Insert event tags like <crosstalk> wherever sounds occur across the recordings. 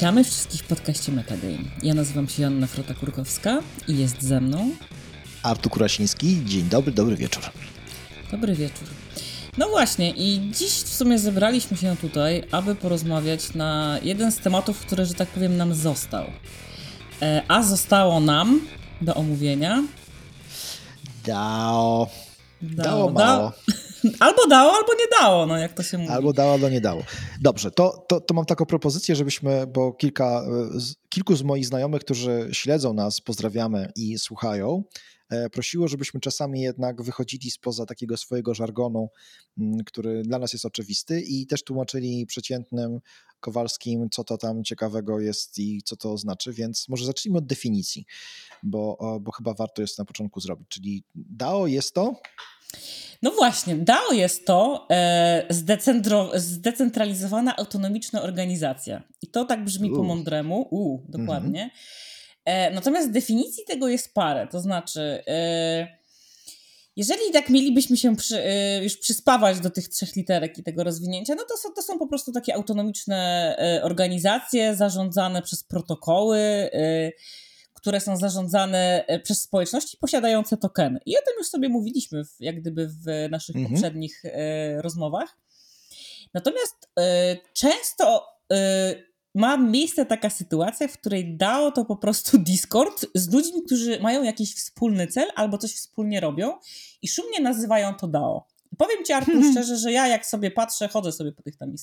Witamy wszystkich w podcaście Metagame. Ja nazywam się Joanna Frota-Kurkowska i jest ze mną Artur Kurasiński. Dzień dobry, dobry wieczór. Dobry wieczór. No właśnie i dziś w sumie zebraliśmy się tutaj, aby porozmawiać na jeden z tematów, który, że tak powiem, nam został. E, a zostało nam do omówienia DAO. Dało, Dało mało. <laughs> Albo dało, albo nie dało, no jak to się mówi. Albo dało, albo nie dało. Dobrze, to, to, to mam taką propozycję, żebyśmy, bo kilka, z, kilku z moich znajomych, którzy śledzą nas, pozdrawiamy i słuchają, e, prosiło, żebyśmy czasami jednak wychodzili spoza takiego swojego żargonu, m, który dla nas jest oczywisty i też tłumaczyli przeciętnym Kowalskim, co to tam ciekawego jest i co to znaczy, więc może zacznijmy od definicji, bo, bo chyba warto jest na początku zrobić. Czyli DAO jest to? No właśnie, DAO jest to e, zdecentro, zdecentralizowana autonomiczna organizacja. I to tak brzmi po U. mądremu. U, dokładnie. E, natomiast definicji tego jest parę. To znaczy, e, jeżeli tak mielibyśmy się przy, e, już przyspawać do tych trzech literek i tego rozwinięcia, no to są, to są po prostu takie autonomiczne e, organizacje zarządzane przez protokoły. E, które są zarządzane przez społeczności posiadające tokeny. I o tym już sobie mówiliśmy, w, jak gdyby w naszych Mhm. poprzednich rozmowach. Natomiast często ma miejsce taka sytuacja, w której DAO to po prostu <laughs> Discord z ludźmi, którzy mają jakiś wspólny cel albo coś wspólnie robią i szumnie nazywają to DAO. Powiem ci, Artur, szczerze, że ja jak sobie patrzę, chodzę sobie po tych tam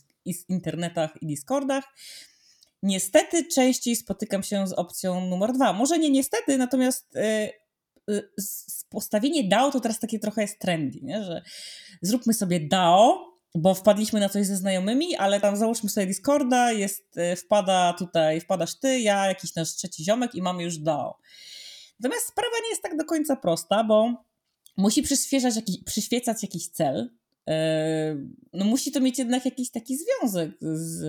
internetach i Discordach, Niestety częściej spotykam się z opcją numer dwa. Może nie niestety, natomiast y, y, s- postawienie DAO to teraz takie trochę jest trendy, nie? że zróbmy sobie DAO, bo wpadliśmy na coś ze znajomymi, ale tam załóżmy sobie Discorda, jest, y, wpada tutaj, wpadasz ty, ja, jakiś nasz trzeci ziomek i mamy już DAO. Natomiast sprawa nie jest tak do końca prosta, bo musi przyświecać jakiś, przyświecać jakiś cel. Yy, No musi to mieć jednak jakiś taki związek z,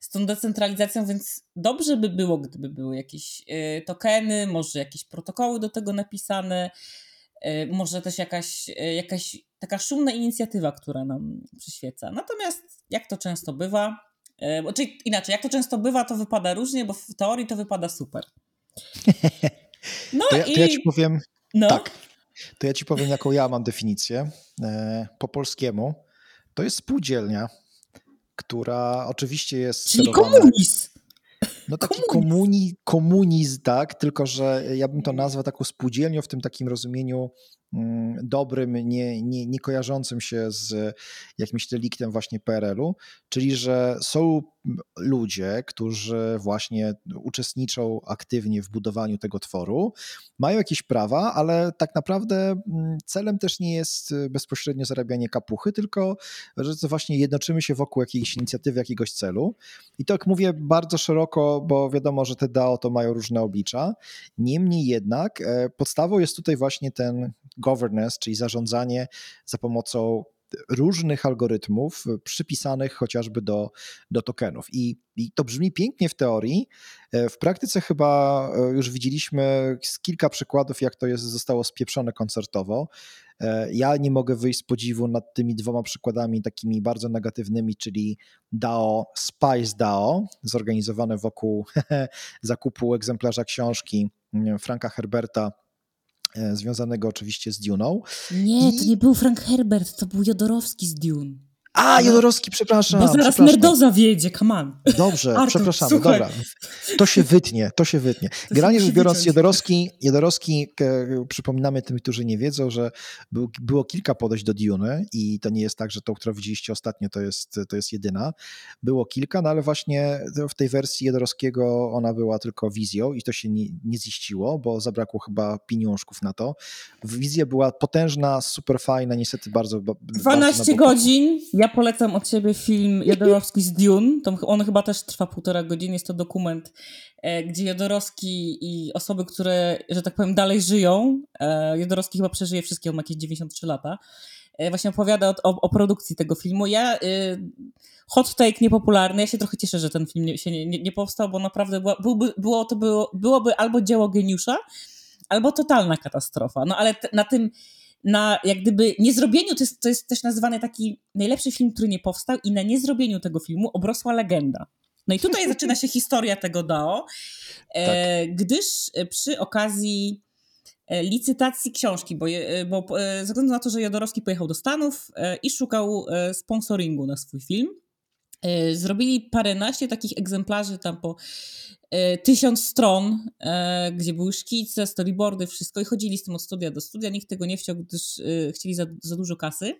z tą decentralizacją, więc dobrze by było, gdyby były jakieś y, tokeny, może jakieś protokoły do tego napisane, y, może też jakaś, y, jakaś taka szumna inicjatywa, która nam przyświeca. Natomiast jak to często bywa, y, czyli inaczej, jak to często bywa, to wypada różnie, bo w teorii to wypada super. <laughs> No To ja, i to ja ci powiem, no, tak, to ja ci powiem, jaką ja mam definicję e, po polskiemu. To jest spółdzielnia, która oczywiście jest czyli sterowana- komunizm. No taki Komunizm. komuni, komunizm, tak, tylko że ja bym to nazwał taką spółdzielnią w tym takim rozumieniu dobrym, nie, nie, nie kojarzącym się z jakimś deliktem właśnie PRL-u, czyli że są ludzie, którzy właśnie uczestniczą aktywnie w budowaniu tego tworu, mają jakieś prawa, ale tak naprawdę mm, celem też nie jest y, bezpośrednio zarabianie kapuchy, tylko że to właśnie jednoczymy się wokół jakiejś inicjatywy, jakiegoś celu. I to jak mówię bardzo szeroko, bo wiadomo, że te DAO to mają różne oblicza. Niemniej jednak e, podstawą jest tutaj właśnie ten governance, czyli zarządzanie za pomocą różnych algorytmów przypisanych chociażby do, do tokenów. I, I to brzmi pięknie w teorii. E, W praktyce chyba e, już widzieliśmy kilka przykładów, jak to jest, zostało spieprzone koncertowo. E, Ja nie mogę wyjść z podziwu nad tymi dwoma przykładami takimi bardzo negatywnymi, czyli DAO, Spice DAO, zorganizowane wokół <laughs> zakupu egzemplarza książki mm, Franka Herberta, związanego oczywiście z Duną. Nie, to I- nie był Frank Herbert, to był Jodorowski z Dune. A, Jodorowski, przepraszam. Bo zaraz przepraszam. Nerdoza wjedzie, come on. Dobrze, Artur, przepraszamy, słuchaj. dobra. To się wytnie, to się wytnie. Generalnie rzecz biorąc. Jodorowski, Jodorowski e, przypominamy tym, którzy nie wiedzą, że był, było kilka podejść do Duny i to nie jest tak, że tą, którą widzieliście ostatnio, to jest, to jest jedyna. Było kilka, no ale właśnie w tej wersji Jodorowskiego ona była tylko wizją i to się nie, nie ziściło, bo zabrakło chyba pieniążków na to. Wizja była potężna, super fajna, niestety bardzo... ba- bardzo 12 na boku. godzin. Ja polecam od siebie film Jodorowski z Dune. On chyba też trwa półtora godziny. Jest to dokument, e, gdzie Jodorowski i osoby, które, że tak powiem, dalej żyją. E, Jodorowski chyba przeżyje wszystkie, on ma jakieś 93 lata. E, właśnie opowiada o, o, o produkcji tego filmu. Ja. Y, hot take niepopularny. Ja się trochę cieszę, że ten film nie, się nie, nie, nie powstał, bo naprawdę była, byłby, było, to było, byłoby albo dzieło geniusza, albo totalna katastrofa. No ale t- na tym na jak gdyby niezrobieniu, to jest, to jest też nazywany taki najlepszy film, który nie powstał i na niezrobieniu tego filmu obrosła legenda. No i tutaj zaczyna się historia tego DAO, tak. gdyż przy okazji licytacji książki, bo, bo ze względu na to, że Jodorowski pojechał do Stanów i szukał sponsoringu na swój film, zrobili paręnaście takich egzemplarzy tam po E, tysiąc stron, e, gdzie były szkice, storyboardy, wszystko i chodzili z tym od studia do studia. Nikt tego nie chciał, gdyż e, chcieli za, za dużo kasy.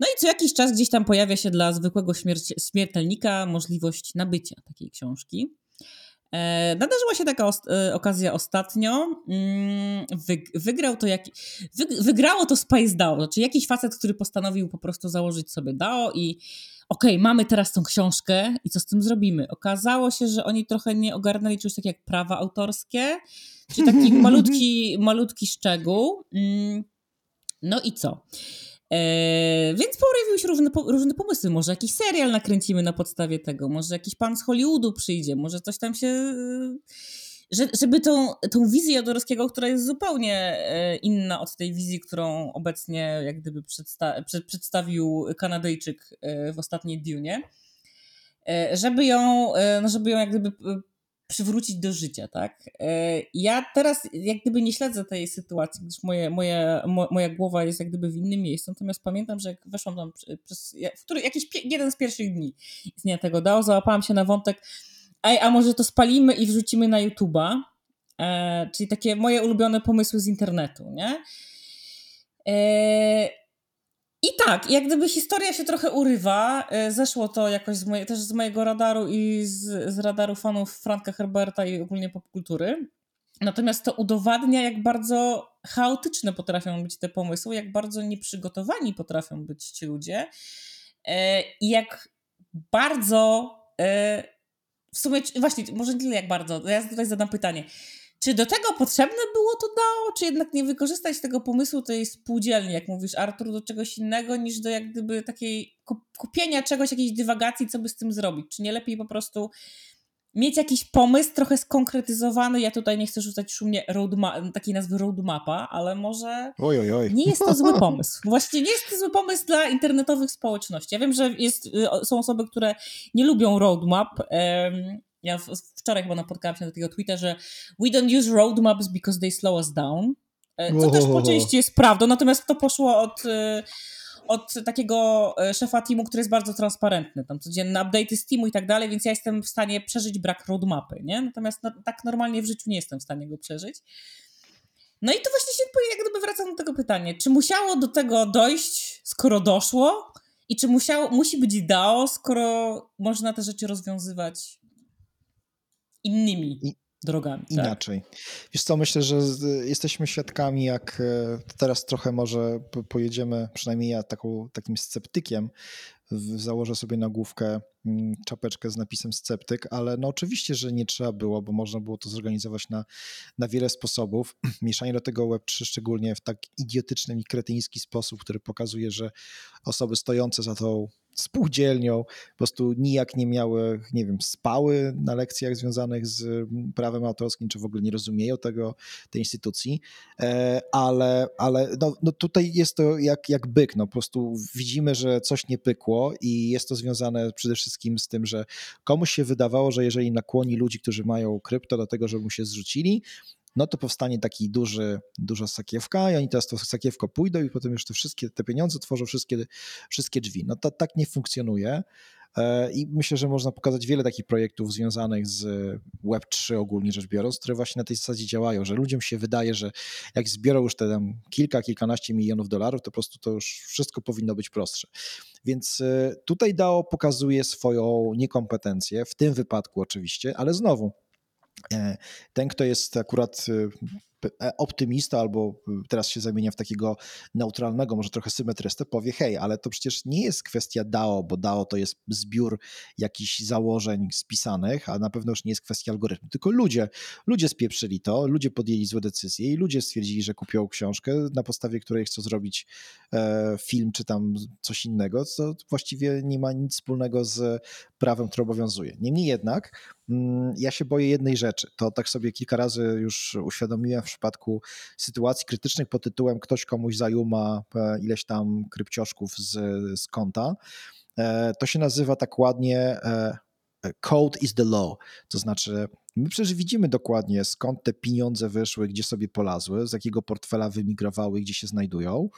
No i co jakiś czas gdzieś tam pojawia się dla zwykłego śmierci, śmiertelnika możliwość nabycia takiej książki. Nadarzyła się taka okazja ostatnio. Mm, wygrał to jak, wygrało to Spice DAO, znaczy jakiś facet, który postanowił po prostu założyć sobie DAO i okej, okay, mamy teraz tą książkę i co z tym zrobimy? Okazało się, że oni trochę nie ogarnęli czegoś takiego jak prawa autorskie, czy taki <laughs> malutki, malutki szczegół. Mm, no i co? E, więc pojawiły się różne, różne pomysły. Może jakiś serial nakręcimy na podstawie tego, może jakiś pan z Hollywoodu przyjdzie, może coś tam się że, żeby tą, tą wizję Jodorowskiego, która jest zupełnie e, inna od tej wizji, którą obecnie jak gdyby przedsta przedstawił Kanadyjczyk e, w ostatniej Dune, e, żeby ją, no żeby ją jak gdyby przywrócić do życia, tak? Ja teraz jak gdyby nie śledzę tej sytuacji, gdyż moje, moje, moja głowa jest jak gdyby w innym miejscu, natomiast pamiętam, że jak weszłam tam przez, w który, jakiś jeden z pierwszych dni istnienia tego DAO, załapałam się na wątek a może to spalimy i wrzucimy na YouTube'a, e, czyli takie moje ulubione pomysły z internetu, nie? E, I tak, jak gdyby historia się trochę urywa, e, zeszło to jakoś z moje, też z mojego radaru i z, z radaru fanów Franka Herberta i ogólnie popkultury. Natomiast to udowadnia, jak bardzo chaotyczne potrafią być te pomysły, jak bardzo nieprzygotowani potrafią być ci ludzie e, i jak bardzo e, w sumie, właśnie, może nie tyle jak bardzo, ja tutaj zadam pytanie. Czy do tego potrzebne było to DAO, czy jednak nie wykorzystać tego pomysłu tej spółdzielni, jak mówisz Artur, do czegoś innego niż do jak gdyby takiej kupienia czegoś, jakiejś dywagacji, co by z tym zrobić? Czy nie lepiej po prostu mieć jakiś pomysł trochę skonkretyzowany. Ja tutaj nie chcę rzucać szumnie roadma- takiej nazwy roadmapa, ale może oj, oj, oj. nie jest to zły <laughs> pomysł. Właściwie nie jest to zły pomysł dla internetowych społeczności. Ja wiem, że jest, y, są osoby, które nie lubią roadmap. Ja wczoraj chyba napotkałam się na takiego tweeta, że we don't use roadmaps because they slow us down. E, co też po części jest prawdą, natomiast to poszło od y, od takiego e, szefa teamu, który jest bardzo transparentny, tam codzienne update'y z teamu i tak dalej, więc ja jestem w stanie przeżyć brak roadmapy, nie? Natomiast no, tak normalnie w życiu nie jestem w stanie go przeżyć. No i to właśnie się jak gdyby wracam do tego pytania, czy musiało do tego dojść, skoro doszło i czy musiało, musi być DAO, skoro można te rzeczy rozwiązywać innymi drogami. Tak? Inaczej. Tak? Wiesz co, myślę, że jesteśmy świadkami, jak e, teraz trochę może pojedziemy, przynajmniej ja taką, takim sceptykiem, założę sobie na główkę mm, czapeczkę z napisem sceptyk, ale no oczywiście, że nie trzeba było, bo można było to zorganizować na, na wiele sposobów. <clears throat> Mieszanie do tego Web3 szczególnie w tak idiotyczny i kretyński sposób, który pokazuje, że osoby stojące za tą spółdzielnią, po prostu nijak nie miały, nie wiem, spały na lekcjach związanych z mm, prawem autorskim, czy w ogóle nie rozumieją tego, tej instytucji, e, ale, ale no, no tutaj jest to jak, jak byk, no po prostu widzimy, że coś nie pykło i jest to związane przede wszystkim z tym, że komuś się wydawało, że jeżeli nakłoni ludzi, którzy mają krypto do tego, żeby mu się zrzucili, no to powstanie taki duży, duża sakiewka i oni teraz to sakiewko pójdą i potem już te wszystkie te pieniądze tworzą wszystkie, wszystkie drzwi. No to tak nie funkcjonuje. E, I myślę, że można pokazać wiele takich projektów związanych z Web3 ogólnie rzecz biorąc, które właśnie na tej zasadzie działają, że ludziom się wydaje, że jak zbiorą już te tam kilka, kilkanaście milionów dolarów, to po prostu to już wszystko powinno być prostsze. Więc e, tutaj DAO pokazuje swoją niekompetencję, w tym wypadku oczywiście, ale znowu, ten, kto jest akurat e, optymista albo teraz się zamienia w takiego neutralnego, może trochę symetrystę, powie hej, ale to przecież nie jest kwestia DAO, bo DAO to jest zbiór jakichś założeń spisanych, a na pewno już nie jest kwestia algorytmu, tylko ludzie. Ludzie spieprzyli to, ludzie podjęli złe decyzje i ludzie stwierdzili, że kupią książkę, na podstawie której chcą zrobić e, film czy tam coś innego, co właściwie nie ma nic wspólnego z prawem, które obowiązuje. Niemniej jednak ja się boję jednej rzeczy. To tak sobie kilka razy już uświadomiłem w przypadku sytuacji krytycznych pod tytułem ktoś komuś zajuma e, ileś tam krypcioszków z, z konta. E, to się nazywa tak ładnie e, code is the law, to znaczy my przecież widzimy dokładnie skąd te pieniądze wyszły, gdzie sobie polazły, z jakiego portfela wymigrowały, gdzie się znajdują,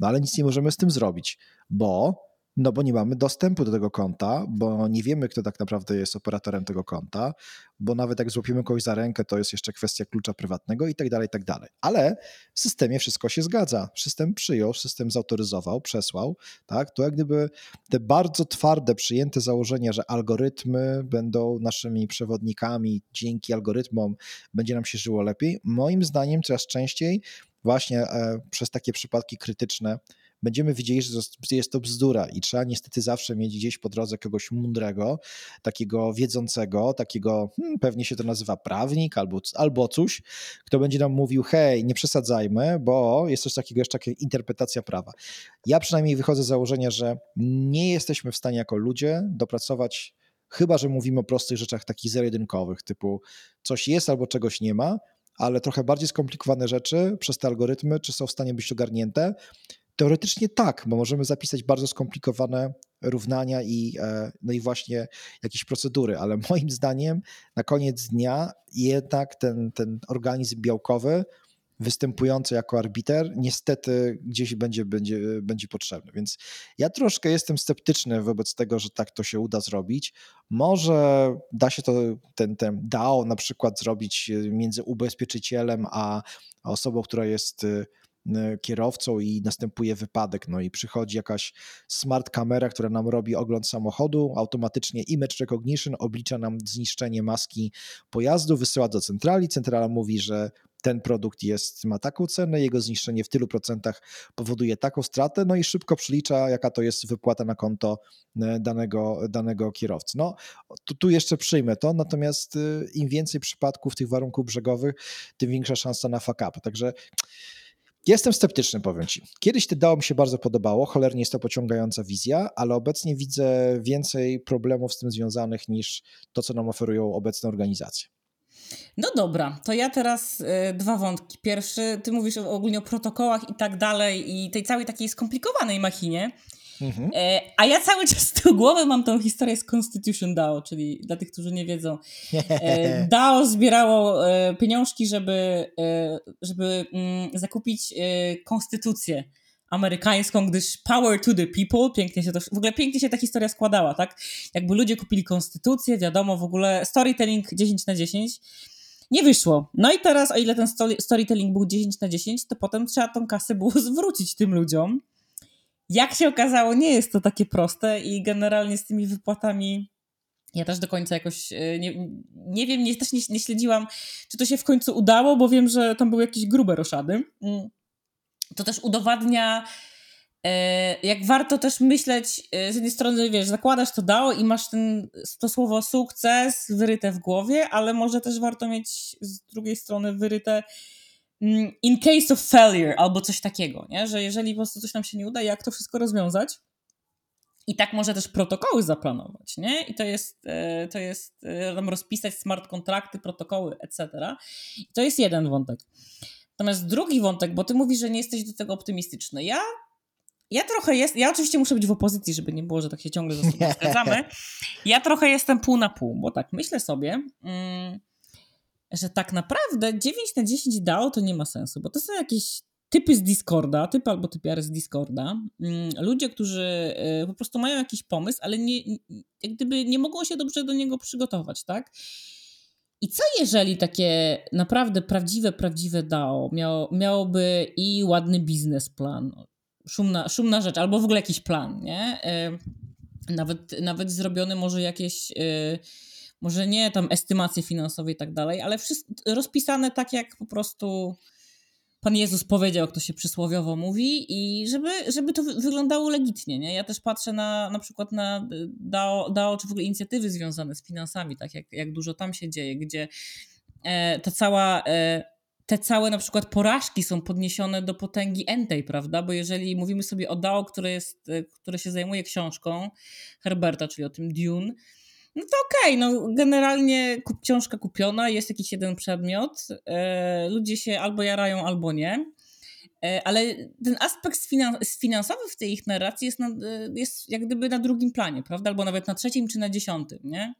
no ale nic nie możemy z tym zrobić, bo no bo nie mamy dostępu do tego konta, bo nie wiemy, kto tak naprawdę jest operatorem tego konta, bo nawet jak złapiemy kogoś za rękę, to jest jeszcze kwestia klucza prywatnego i tak dalej, i tak dalej. Ale w systemie wszystko się zgadza. System przyjął, system zautoryzował, przesłał, tak? To jak gdyby te bardzo twarde, przyjęte założenia, że algorytmy będą naszymi przewodnikami, dzięki algorytmom będzie nam się żyło lepiej, moim zdaniem coraz częściej właśnie e, przez takie przypadki krytyczne będziemy widzieli, że jest to bzdura i trzeba niestety zawsze mieć gdzieś po drodze kogoś mądrego, takiego wiedzącego, takiego, hmm, pewnie się to nazywa prawnik albo, albo coś, kto będzie nam mówił, hej, nie przesadzajmy, bo jest coś takiego jeszcze taka interpretacja prawa. Ja przynajmniej wychodzę z założenia, że nie jesteśmy w stanie jako ludzie dopracować chyba że mówimy o prostych rzeczach takich zero-jedynkowych, typu coś jest albo czegoś nie ma, ale trochę bardziej skomplikowane rzeczy przez te algorytmy, czy są w stanie być ogarnięte, Teoretycznie tak, bo możemy zapisać bardzo skomplikowane równania i, e, no i właśnie jakieś procedury, ale <laughs> moim zdaniem na koniec dnia jednak ten, ten organizm białkowy występujący jako arbiter niestety gdzieś będzie, będzie, będzie potrzebny. Więc ja troszkę jestem sceptyczny wobec tego, że tak to się uda zrobić. Może da się to, ten, ten DAO na przykład zrobić między ubezpieczycielem a osobą, która jest E, kierowcą i następuje wypadek, no i przychodzi jakaś smart kamera, która nam robi ogląd samochodu, automatycznie image recognition oblicza nam zniszczenie maski pojazdu, wysyła do centrali, centrala mówi, że ten produkt jest, ma taką cenę, jego zniszczenie w tylu procentach powoduje taką stratę, no i szybko przylicza, jaka to jest wypłata na konto e, danego, danego kierowcy. No, tu, tu jeszcze przyjmę to, natomiast e, im więcej przypadków tych warunków brzegowych, tym większa szansa na fuck up. Także Jestem sceptyczny, powiem Ci. Kiedyś to dało mi się bardzo podobało, cholernie jest to pociągająca wizja, ale obecnie widzę więcej problemów z tym związanych niż to, co nam oferują obecne organizacje. No dobra, to ja teraz y, dwa wątki. Pierwszy, ty mówisz ogólnie o protokołach i tak dalej i tej całej takiej skomplikowanej machinie. Mhm. E, a ja cały czas <laughs> tyłu głowy mam tą historię z Constitution DAO, czyli dla tych, którzy nie wiedzą. E, <laughs> DAO zbierało e, pieniążki, żeby, żeby mm, zakupić konstytucję amerykańską, gdyż power to the people, pięknie się to, w ogóle pięknie się ta historia składała, tak? Jakby ludzie kupili konstytucję, wiadomo, w ogóle storytelling 10 na 10, nie wyszło. No i teraz, o ile ten storytelling był 10 na 10, to potem trzeba tą kasę było <laughs> zwrócić tym ludziom. Jak się okazało, nie jest to takie proste i generalnie z tymi wypłatami ja też do końca jakoś e, nie, nie wiem, nie, też nie, nie śledziłam, czy to się w końcu udało, bo wiem, że tam były jakieś grube roszady. Mm. To też udowadnia, e, jak warto też myśleć, e, z jednej strony, wiesz, zakładasz to dało i masz ten, to słowo sukces wyryte w głowie, ale może też warto mieć z drugiej strony wyryte in case of failure albo coś takiego, nie? że jeżeli po prostu coś nam się nie uda, jak to wszystko rozwiązać. I tak może też protokoły zaplanować, nie? I to jest, e, to jest e, tam rozpisać smart kontrakty, protokoły, etc. I to jest jeden wątek. Natomiast drugi wątek, bo ty mówisz, że nie jesteś do tego optymistyczny. Ja, ja trochę jest, ja oczywiście muszę być w opozycji, żeby nie było, że tak się ciągle ze sobą <laughs> zgadzamy. Ja trochę jestem pół na pół, bo tak myślę sobie, mm, że tak naprawdę 9 na 10 DAO to nie ma sensu, bo to są jakieś typy z Discorda, typy albo typiary z Discorda, mm, ludzie, którzy e, po prostu mają jakiś pomysł, ale nie, jak gdyby nie mogą się dobrze do niego przygotować, tak? I co jeżeli takie naprawdę prawdziwe, prawdziwe DAO miało, miałoby i ładny biznesplan, szumna, szumna rzecz, albo w ogóle jakiś plan, nie? E, nawet, nawet zrobiony może jakieś e, może nie tam estymacje finansowe i tak dalej, ale wszystko rozpisane tak, jak po prostu Pan Jezus powiedział, jak to się przysłowiowo mówi, i żeby, żeby to wyglądało legitnie. Nie? Ja też patrzę na na przykład na DAO, DAO czy w ogóle inicjatywy związane z finansami, tak jak, jak dużo tam się dzieje, gdzie e, ta cała. E, te całe na przykład porażki są podniesione do potęgi entej, prawda? Bo jeżeli mówimy sobie o DAO, które, jest, e, które się zajmuje książką Herberta, czyli o tym Dune, no to okej, okay, no generalnie kup, książka kupiona, jest jakiś jeden przedmiot, e, ludzie się albo jarają, albo nie. E, ale ten aspekt finansowy w tej ich narracji jest, na, e, jest jak gdyby na drugim planie, prawda? Albo nawet na trzecim czy na dziesiątym, nie?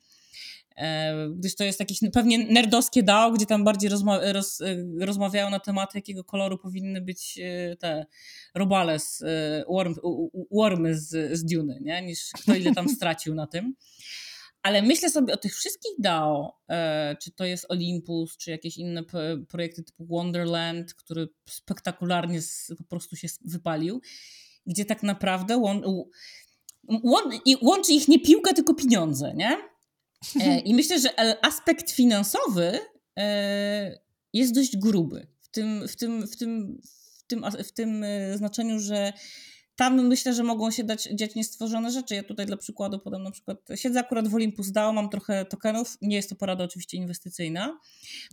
E, gdyż to jest jakieś pewnie nerdowskie DAO, gdzie tam bardziej rozma roz, rozmawiają na tematy, jakiego koloru powinny być te robale, z, worm, wormy z, z Duny, nie? niż kto ile tam stracił na tym. Ale myślę sobie o tych wszystkich DAO, e, czy to jest Olympus, czy jakieś inne projekty typu Wonderland, który spektakularnie po prostu się wypalił, gdzie tak naprawdę łą, łą, łączy ich nie piłka, tylko pieniądze, nie? E, <laughs> I myślę, że aspekt finansowy e, jest dość gruby w tym, w tym, w tym, w tym, w tym znaczeniu, że tam myślę, że mogą się dać, dziać niestworzone rzeczy. Ja tutaj dla przykładu podam na przykład, siedzę akurat w Olympus DAO, mam trochę tokenów, nie jest to porada oczywiście inwestycyjna.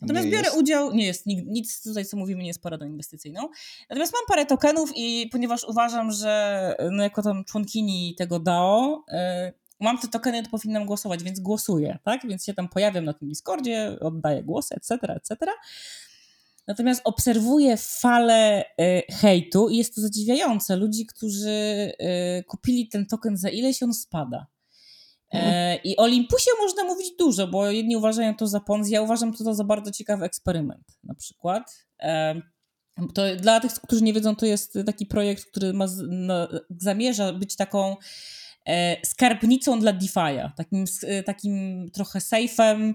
Natomiast nie biorę jest. udział, nie jest, nic tutaj co mówimy nie jest poradą inwestycyjną. Natomiast mam parę tokenów i ponieważ uważam, że no jako tam członkini tego DAO, yy, mam te tokeny, to powinnam głosować, więc głosuję, tak? Więc się tam pojawiam na tym Discordzie, oddaję głosy, etc., etc. Natomiast obserwuję falę y, hejtu i jest to zadziwiające. Ludzi, którzy y, kupili ten token za ileś on spada. E, I o Olympusie można mówić dużo, bo jedni uważają to za Ponzi, ja uważam to za bardzo ciekawy eksperyment na przykład. E, to dla tych, którzy nie wiedzą, to jest taki projekt, który ma, no, zamierza być taką e, skarbnicą dla DeFi'a, takim, takim trochę safe'em,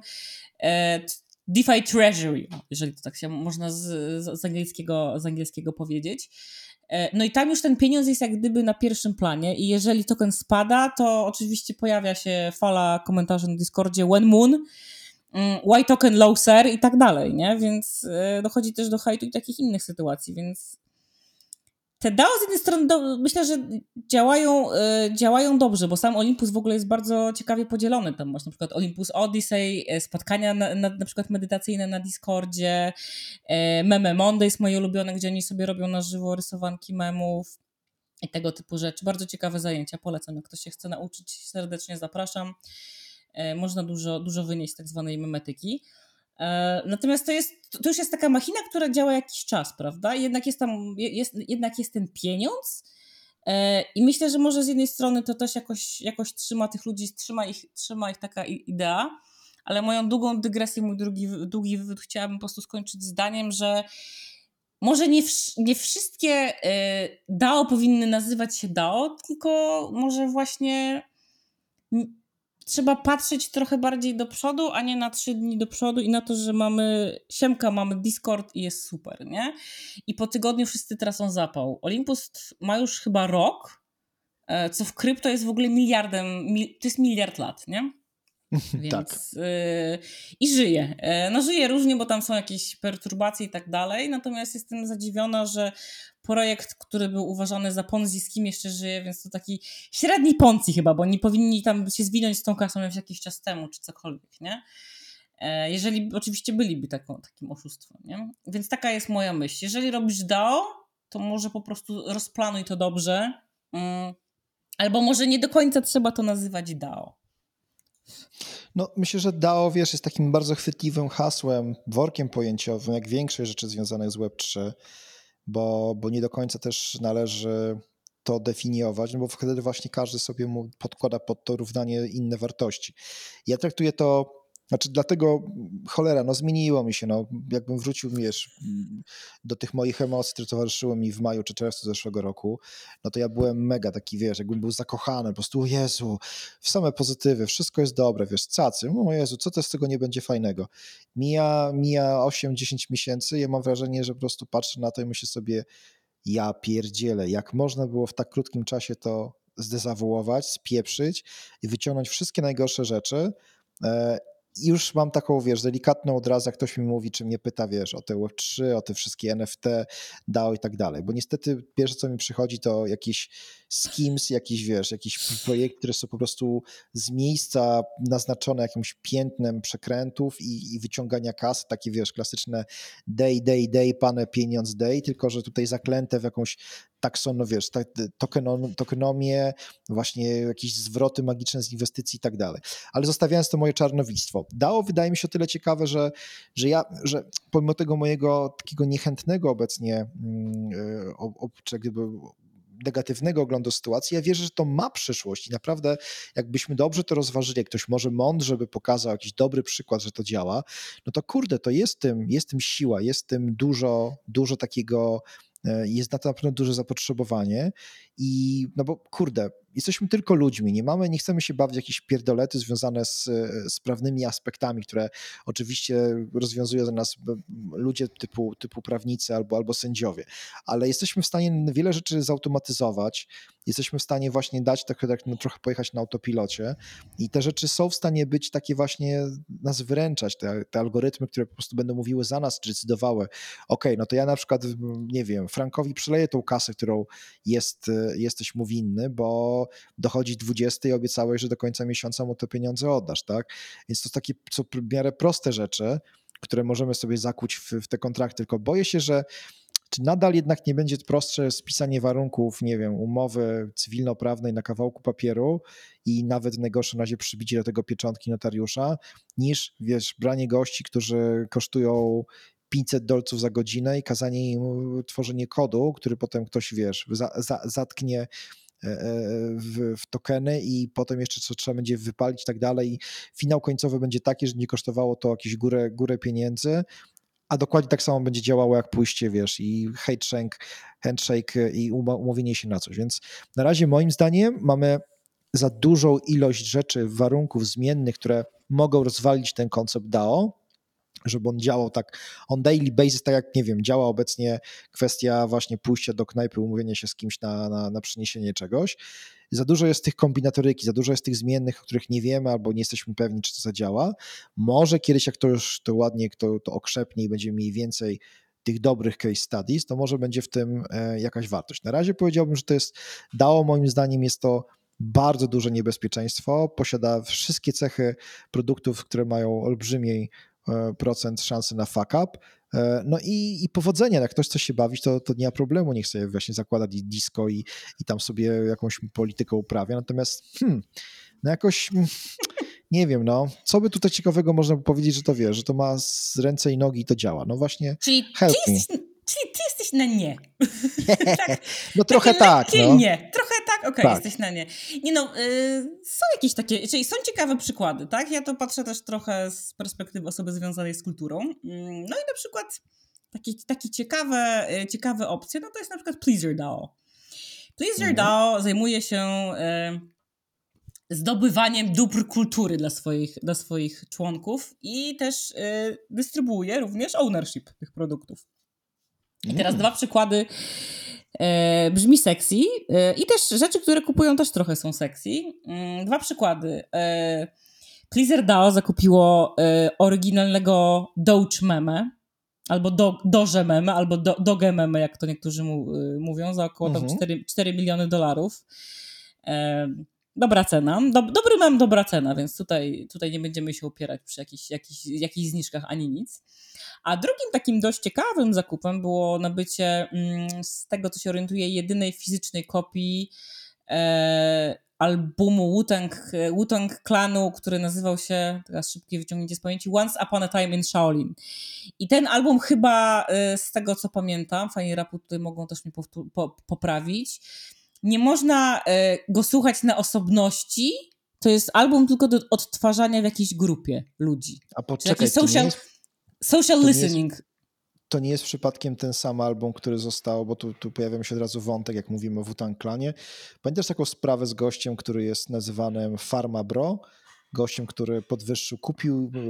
DeFi Treasury, jeżeli to tak się można z, z, angielskiego, z angielskiego powiedzieć. E, no i tam już ten pieniądz jest jak gdyby na pierwszym planie i jeżeli token spada, to oczywiście pojawia się fala komentarzy na Discordzie when moon, mm, why token low sir i tak dalej, nie? Więc e, dochodzi też do hajtu i takich innych sytuacji, więc te DAO z jednej strony do, myślę, że działają, y, działają dobrze, bo sam Olympus w ogóle jest bardzo ciekawie podzielony. Tam masz na przykład Olympus Odyssey, e, spotkania na, na, na przykład medytacyjne na Discordzie, y, Meme Mondays moje ulubione, gdzie oni sobie robią na żywo rysowanki memów i tego typu rzeczy. Bardzo ciekawe zajęcia, polecam. Jak ktoś się chce nauczyć, serdecznie zapraszam. Y, można dużo, dużo wynieść z tak zwanej memetyki. E, natomiast to, jest, to już jest taka machina, która działa jakiś czas, prawda? Jednak jest tam, jest, jednak jest ten pieniądz e, i myślę, że może z jednej strony to też jakoś, jakoś trzyma tych ludzi, trzyma ich, trzyma ich taka idea, ale moją długą dygresję, mój drugi, długi wywód chciałabym po prostu skończyć zdaniem, że może nie, nie wszystkie e, DAO powinny nazywać się DAO, tylko może właśnie trzeba patrzeć trochę bardziej do przodu, a nie na trzy dni do przodu i na to, że mamy siemka, mamy Discord i jest super, nie? I po tygodniu wszyscy tracą zapał. Olympus ma już chyba rok, e, co w krypto jest w ogóle miliardem, to jest miliard lat, nie? Więc, tak. Y, I żyje. E, no żyje różnie, bo tam są jakieś perturbacje i tak dalej, natomiast jestem zadziwiona, że projekt, który był uważany za Ponzi, z kim jeszcze żyje, więc to taki średni Ponzi chyba, bo nie powinni tam się zwinąć z tą kasą już jakiś czas temu, czy cokolwiek, nie? E, jeżeli oczywiście byliby taką, takim oszustwem, nie? Więc taka jest moja myśl. Jeżeli robisz DAO, to może po prostu rozplanuj to dobrze, mm, albo może nie do końca trzeba to nazywać DAO. No, myślę, że DAO, wiesz, jest takim bardzo chwytliwym hasłem, workiem pojęciowym, jak większość rzeczy związanych z Web3 bo, bo nie do końca też należy to definiować, no bo wtedy właśnie każdy sobie mu podkłada pod to równanie inne wartości. Ja traktuję to znaczy, dlatego cholera, no zmieniło mi się. No, jakbym wrócił, wiesz, do tych moich emocji, które towarzyszyły mi w maju czy czerwcu zeszłego roku, no to ja byłem mega taki, wiesz, jakbym był zakochany, po prostu, Jezu, w same pozytywy, wszystko jest dobre, wiesz, cacy, o Jezu, co to z tego nie będzie fajnego. Mija, mija 8-10 miesięcy, ja mam wrażenie, że po prostu patrzę na to i myślę sobie, ja pierdzielę, jak można było w tak krótkim czasie to zdezawuować, spieprzyć i wyciągnąć wszystkie najgorsze rzeczy już mam taką, wiesz, delikatną od razu, jak ktoś mi mówi, czy mnie pyta, wiesz, o te Web3, o te wszystkie NFT, DAO i tak dalej, bo niestety pierwsze, co mi przychodzi, to jakieś schemes, jakiś, wiesz, jakiś projekt, które są po prostu z miejsca naznaczone jakimś piętnem przekrętów i, i wyciągania kas, takie, wiesz, klasyczne day, day, day, pane, pieniądz, day, tylko, że tutaj zaklęte w jakąś taksono, wiesz, tokenomię, właśnie jakieś zwroty magiczne z inwestycji i tak dalej. Ale zostawiając to moje czarnowictwo, DAO wydaje mi się o tyle ciekawe, że, że ja, że pomimo tego mojego takiego niechętnego obecnie, mm, e, czy gdyby negatywnego oglądu sytuacji. Ja wierzę, że to ma przyszłość i naprawdę jakbyśmy dobrze to rozważyli, jak ktoś może mądrze by pokazał jakiś dobry przykład, że to działa, no to kurde, to jest tym, jest tym siła, jest tym dużo, dużo takiego e, jest na to na pewno duże zapotrzebowanie i no bo kurde, jesteśmy tylko ludźmi, nie mamy, nie chcemy się bawić jakieś pierdolety związane z, z prawnymi aspektami, które oczywiście rozwiązują za nas ludzie typu, typu prawnicy albo, albo sędziowie, ale jesteśmy w stanie wiele rzeczy zautomatyzować, jesteśmy w stanie właśnie dać tak, tak no, trochę pojechać na autopilocie i te rzeczy są w stanie być takie właśnie nas wyręczać, te, te algorytmy, które po prostu będą mówiły za nas, czy decydowały, ok, no to ja na przykład, nie wiem, Frankowi przeleję tą kasę, którą jest, jesteś mu winny, bo dochodzi 20 i obiecałeś, że do końca miesiąca mu te pieniądze oddasz, tak? Więc to są takie co w miarę proste rzeczy, które możemy sobie zakuć w, w te kontrakty, tylko boję się, że czy nadal jednak nie będzie prostsze spisanie warunków, nie wiem, umowy cywilnoprawnej na kawałku papieru i nawet w najgorszym razie przybicie do tego pieczątki notariusza, niż, wiesz, branie gości, którzy kosztują 500 dolców za godzinę i kazanie im tworzenie kodu, który potem ktoś, wiesz, za, za, zatknie E, e, w, w, tokeny i potem jeszcze co trzeba będzie wypalić i tak dalej. I finał końcowy będzie taki, że nie kosztowało to jakieś górę, górę pieniędzy, a dokładnie tak samo będzie działało jak pójście, wiesz, i handshake, handshake i umówienie się na coś. Więc na razie moim zdaniem mamy za dużą ilość rzeczy, warunków zmiennych, które mogą rozwalić ten koncept DAO, żeby on działał tak on daily basis, tak jak, nie wiem, działa obecnie kwestia właśnie pójścia do knajpy, umówienia się z kimś na, na, na przyniesienie czegoś. Za dużo jest tych kombinatoryki, za dużo jest tych zmiennych, o których nie wiemy albo nie jesteśmy pewni, czy to zadziała. Może kiedyś, jak to już to ładnie to, to okrzepnie i będziemy mieli więcej tych dobrych case studies, to może będzie w tym e, jakaś wartość. Na razie powiedziałbym, że to jest, dało moim zdaniem jest to bardzo duże niebezpieczeństwo, posiada wszystkie cechy produktów, które mają olbrzymiej procent szansy na fuck up. E, no i, i powodzenia, jak ktoś chce się bawić, to, to nie ma problemu, niech sobie właśnie zakłada disco i, i tam sobie jakąś politykę uprawia. Natomiast hmm, no jakoś hmm, nie wiem, no, co by tutaj ciekawego można by powiedzieć, że to wie, że to ma z ręce i nogi i to działa. No właśnie, Czyli help me. Czyli ty jesteś na nie. <laughs> no trochę tak. No. nie. Trochę tak, okej, okay, tak. jesteś na nie. Nie no, y, są jakieś takie, czyli są ciekawe przykłady, tak? Ja to patrzę też trochę z perspektywy osoby związanej z kulturą. Mm, no i na przykład takie, takie ciekawe, y, ciekawe opcje, no to jest na przykład Pleaser DAO. Pleaser mhm. DAO zajmuje się y, zdobywaniem dóbr kultury dla swoich, dla swoich członków i też dystrybuuje również ownership tych produktów. I teraz mm. dwa przykłady. E, brzmi sexy e, i też rzeczy, które kupują też trochę są sexy. Mm, dwa przykłady. E, Pleaser DAO zakupiło oryginalnego Doge meme, albo do, Doge meme, albo do, Doge meme, jak to niektórzy mu, mówią, za około mhm. 4, 4 miliony dolarów. Dobra cena. Dob dobry mem, dobra cena, więc tutaj, tutaj nie będziemy się upierać przy jakichś, jakichś, jakichś zniżkach ani nic. A drugim takim dość ciekawym zakupem było nabycie, mm, z tego co się orientuje, jedynej fizycznej kopii e, albumu Wu-Tang, Wu-Tang Clanu, który nazywał się, teraz szybkie wyciągnięcie z pamięci, Once Upon a Time in Shaolin. I ten album chyba, e, z tego co pamiętam, fajnie rapu tutaj mogą też mnie po, poprawić, nie można e, go słuchać na osobności, to jest album tylko do odtwarzania w jakiejś grupie ludzi. A poczekaj, social, jest, social listening. Jest, to nie jest przypadkiem ten sam album, który został, bo tu, tu pojawia się od razu wątek, jak mówimy o Wutan Klanie. Pamiętasz taką sprawę z gościem, który jest nazywanym Pharma Bro? Gościem, który podwyższył, kupił e,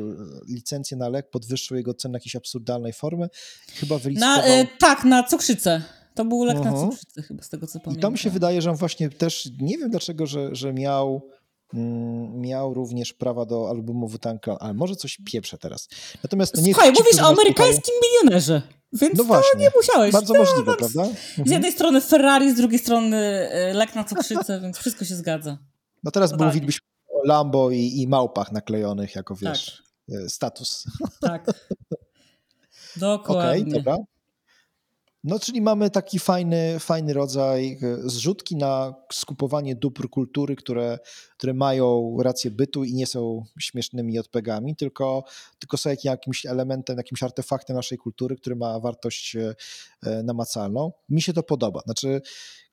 licencję na lek, podwyższył jego cenę jakiejś absurdalnej formy. Chyba wylicytował... Na, y, tak, na cukrzycę. To był lek uh -huh. na mhm. cukrzycę chyba z tego co pamiętam. I to mi się wydaje, że on właśnie też, nie wiem dlaczego, że, że miał mm, miał również prawa do albumu Wutanka, ale może coś pieprze teraz. Natomiast to nie Słuchaj, mówisz o amerykańskim milionerze, więc no właśnie, nie musiałeś. Bardzo no, możliwe, no, prawda? Z jednej strony Ferrari, z drugiej strony e, lek na cukrzycę, <laughs> więc wszystko się zgadza. No teraz był widać o Lambo i, i małpach naklejonych jako, wiesz, tak. E, status. Tak. <laughs> Dokładnie. Okej, okay, dobra. No, czyli mamy taki fajny, fajny rodzaj e, zrzutki na skupowanie dóbr kultury, które, które mają rację bytu i nie są śmiesznymi odpegami, tylko, tylko są jakimś elementem, jakimś artefaktem naszej kultury, który ma wartość e, e, namacalną. Mi się to podoba. Znaczy,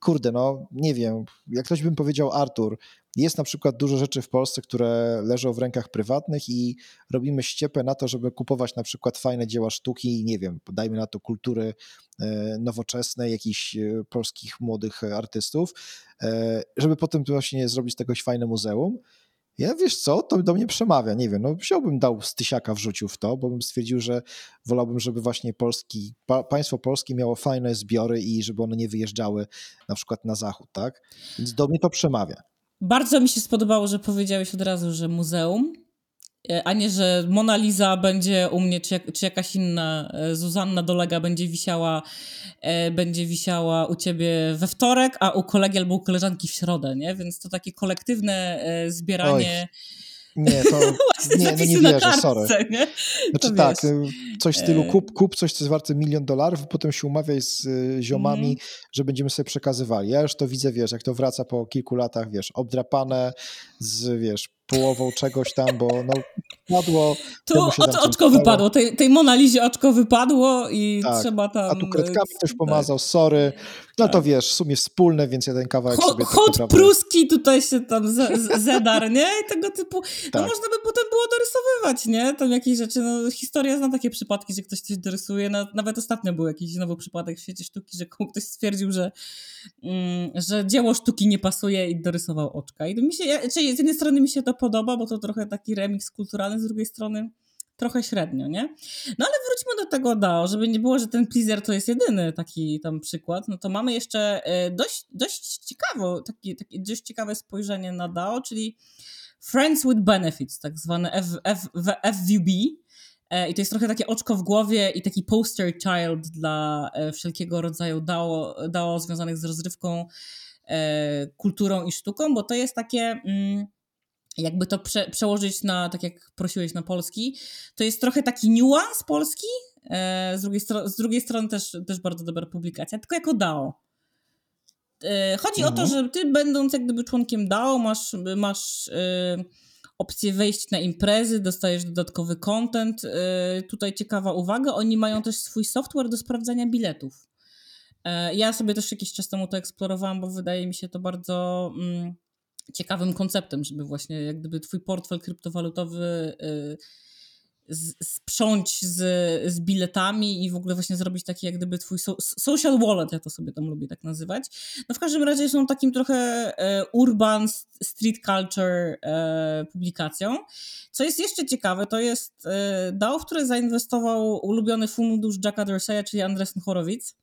kurde, no nie wiem, jak ktoś bym powiedział Artur, jest na przykład dużo rzeczy w Polsce, które leżą w rękach prywatnych i robimy ściepę na to, żeby kupować na przykład fajne dzieła sztuki, nie wiem, dajmy na to kultury e, nowoczesnej, jakichś e, polskich młodych artystów, e, żeby potem właśnie zrobić z tegoś fajne muzeum. Ja wiesz co, to do mnie przemawia, nie wiem, no wziąłbym dał z tysiaka wrzucił w to, bo bym stwierdził, że wolałbym, żeby właśnie polski, pa, państwo polskie miało fajne zbiory i żeby one nie wyjeżdżały na przykład na zachód, tak? Więc do mnie to przemawia. Bardzo mi się spodobało, że powiedziałeś od razu, że muzeum, a nie, że Mona Lisa będzie u mnie, czy, czy jakaś inna e, Zuzanna Dolega będzie wisiała, e, będzie wisiała u ciebie we wtorek, a u kolegi albo u koleżanki w środę, nie? Więc to takie kolektywne zbieranie... Oj nie, to <laughs> nie, no nie wierzę, kartce, sorry. Nie? Znaczy tak, coś w stylu kup, kup coś, co jest warte milion dolarów, potem się umawiaj z y, ziomami, mm. że będziemy sobie przekazywali. Ja już to widzę, wiesz, jak to wraca po kilku latach, wiesz, obdrapane z, wiesz, połową czegoś tam, bo no padło. Tu oczko wypadło, tej, tej Monalizie oczko wypadło i tak. trzeba tam... A tu kredkami ktoś tak. pomazał, sorry. No to tak. wiesz, w sumie wspólne, więc jeden kawałek Ho, sobie... Hot tak pruski tutaj się tam zedar, nie? I tego typu... No tak. można by potem było dorysowywać, nie? Tam jakieś rzeczy, no historia zna takie przypadki, że ktoś coś dorysuje, no, nawet ostatnio był jakiś nowy przypadek w świecie sztuki, że ktoś stwierdził, że, mm, że dzieło sztuki nie pasuje i dorysował oczka. I mi się, czyli z jednej strony mi się to podoba, bo to trochę taki remix kulturalny, z drugiej strony trochę średnio, nie? No ale wróćmy do tego DAO, żeby nie było, że ten pleaser to jest jedyny taki tam przykład, no to mamy jeszcze e, dość, dość ciekawe, taki, taki, dość ciekawe spojrzenie na DAO, czyli Friends with Benefits, tak zwane F, F, FVB, e, i to jest trochę takie oczko w głowie i taki poster child dla e, wszelkiego rodzaju DAO, DAO związanych z rozrywką, kulturą i sztuką, bo to jest takie... Mm, jakby to prze, przełożyć na, tak jak prosiłeś, na polski, to jest trochę taki niuans polski, e, z, drugiej z drugiej strony też, też bardzo dobra publikacja, tylko jako DAO. E, chodzi mhm. o to, mhm. że ty będąc jak gdyby członkiem DAO masz, masz e, opcję wejść na imprezy, dostajesz dodatkowy content. E, tutaj ciekawa uwaga, oni mają też swój software do sprawdzania biletów. E, ja sobie też jakiś czas temu to eksplorowałam, bo wydaje mi się to bardzo... Mm, ciekawym konceptem, żeby właśnie jak gdyby twój portfel kryptowalutowy y, sprząć z, z biletami i w ogóle właśnie zrobić taki jak gdyby twój so, social wallet, ja to sobie tam lubię tak nazywać. No w każdym razie są takim trochę e, urban street culture e, publikacją. Co jest jeszcze ciekawe, to jest e, DAO, w które zainwestował ulubiony fundusz Jacka Dorseya, czyli Andresen Horowitz.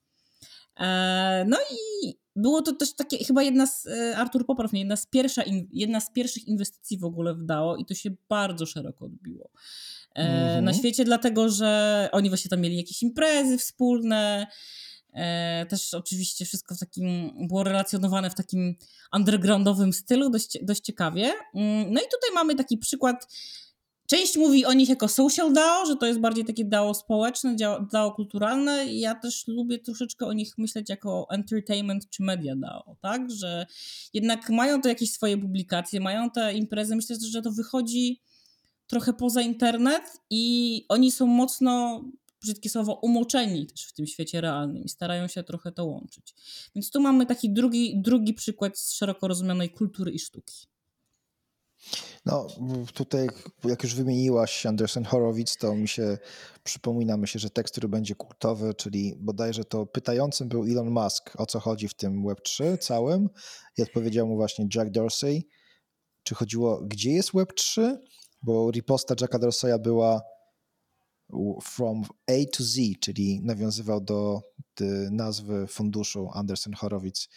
E, no i było to też takie, chyba jedna z, e, Artur popraw mnie, jedna z, pierwsza, jedna z pierwszych inwestycji w ogóle w DAO i to się bardzo szeroko odbiło mm-hmm. na mhm. świecie, dlatego że oni właśnie tam mieli jakieś imprezy wspólne, też oczywiście wszystko w takim, było relacjonowane w takim undergroundowym stylu, dość, dość ciekawie. Mm, no i tutaj mamy taki przykład Część mówi o nich jako social DAO, że to jest bardziej takie DAO społeczne, DAO kulturalne. Ja też lubię troszeczkę o nich myśleć jako entertainment czy media DAO, tak? Że jednak mają to jakieś swoje publikacje, mają te imprezy. Myślę, że to wychodzi trochę poza internet i oni są mocno, brzydkie słowo, umoczeni też w tym świecie realnym i starają się trochę to łączyć. Więc tu mamy taki drugi, drugi przykład z szeroko rozumianej kultury i sztuki. No, tutaj, jak już wymieniłaś Anderson Horowitz, to mi się przypomina, myślę, że tekst, który będzie kultowy, czyli bodajże to pytającym był Elon Musk, o co chodzi w tym Web3 całym. I odpowiedział mu właśnie Jack Dorsey, czy chodziło, gdzie jest Web3, bo riposta Jacka Dorseya była from A to Z, czyli nawiązywał do nazwy funduszu Anderson Horowitz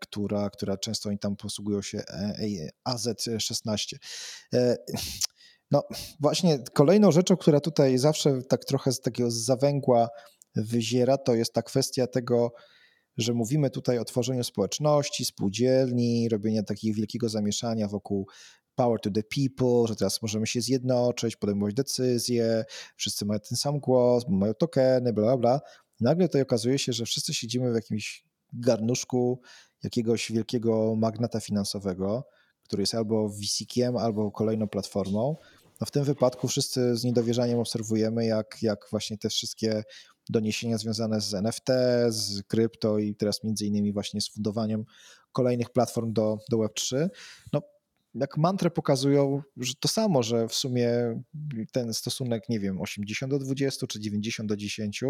która, która często oni tam posługują się e, AZ16. E, no właśnie kolejną rzeczą, która tutaj zawsze tak trochę z takiego zawęgła wyziera, to jest ta kwestia tego, że mówimy tutaj o tworzeniu społeczności, spółdzielni, robienia takiego wielkiego zamieszania wokół power to the people, że teraz możemy się zjednoczyć, podejmować decyzje, wszyscy mają ten sam głos, mają tokeny, bla, bla, bla. Nagle tutaj okazuje się, że wszyscy siedzimy w jakimś garnuszku jakiegoś wielkiego magnata finansowego, który jest albo VC-kiem, albo kolejną platformą. No w tym wypadku wszyscy z niedowierzaniem obserwujemy, jak, jak właśnie te wszystkie doniesienia związane z NFT, z krypto i teraz między innymi właśnie z fundowaniem kolejnych platform do, do Web3, no jak mantrę pokazują, że to samo, że w sumie ten stosunek, nie wiem, 80 do 20 czy 90 do 10,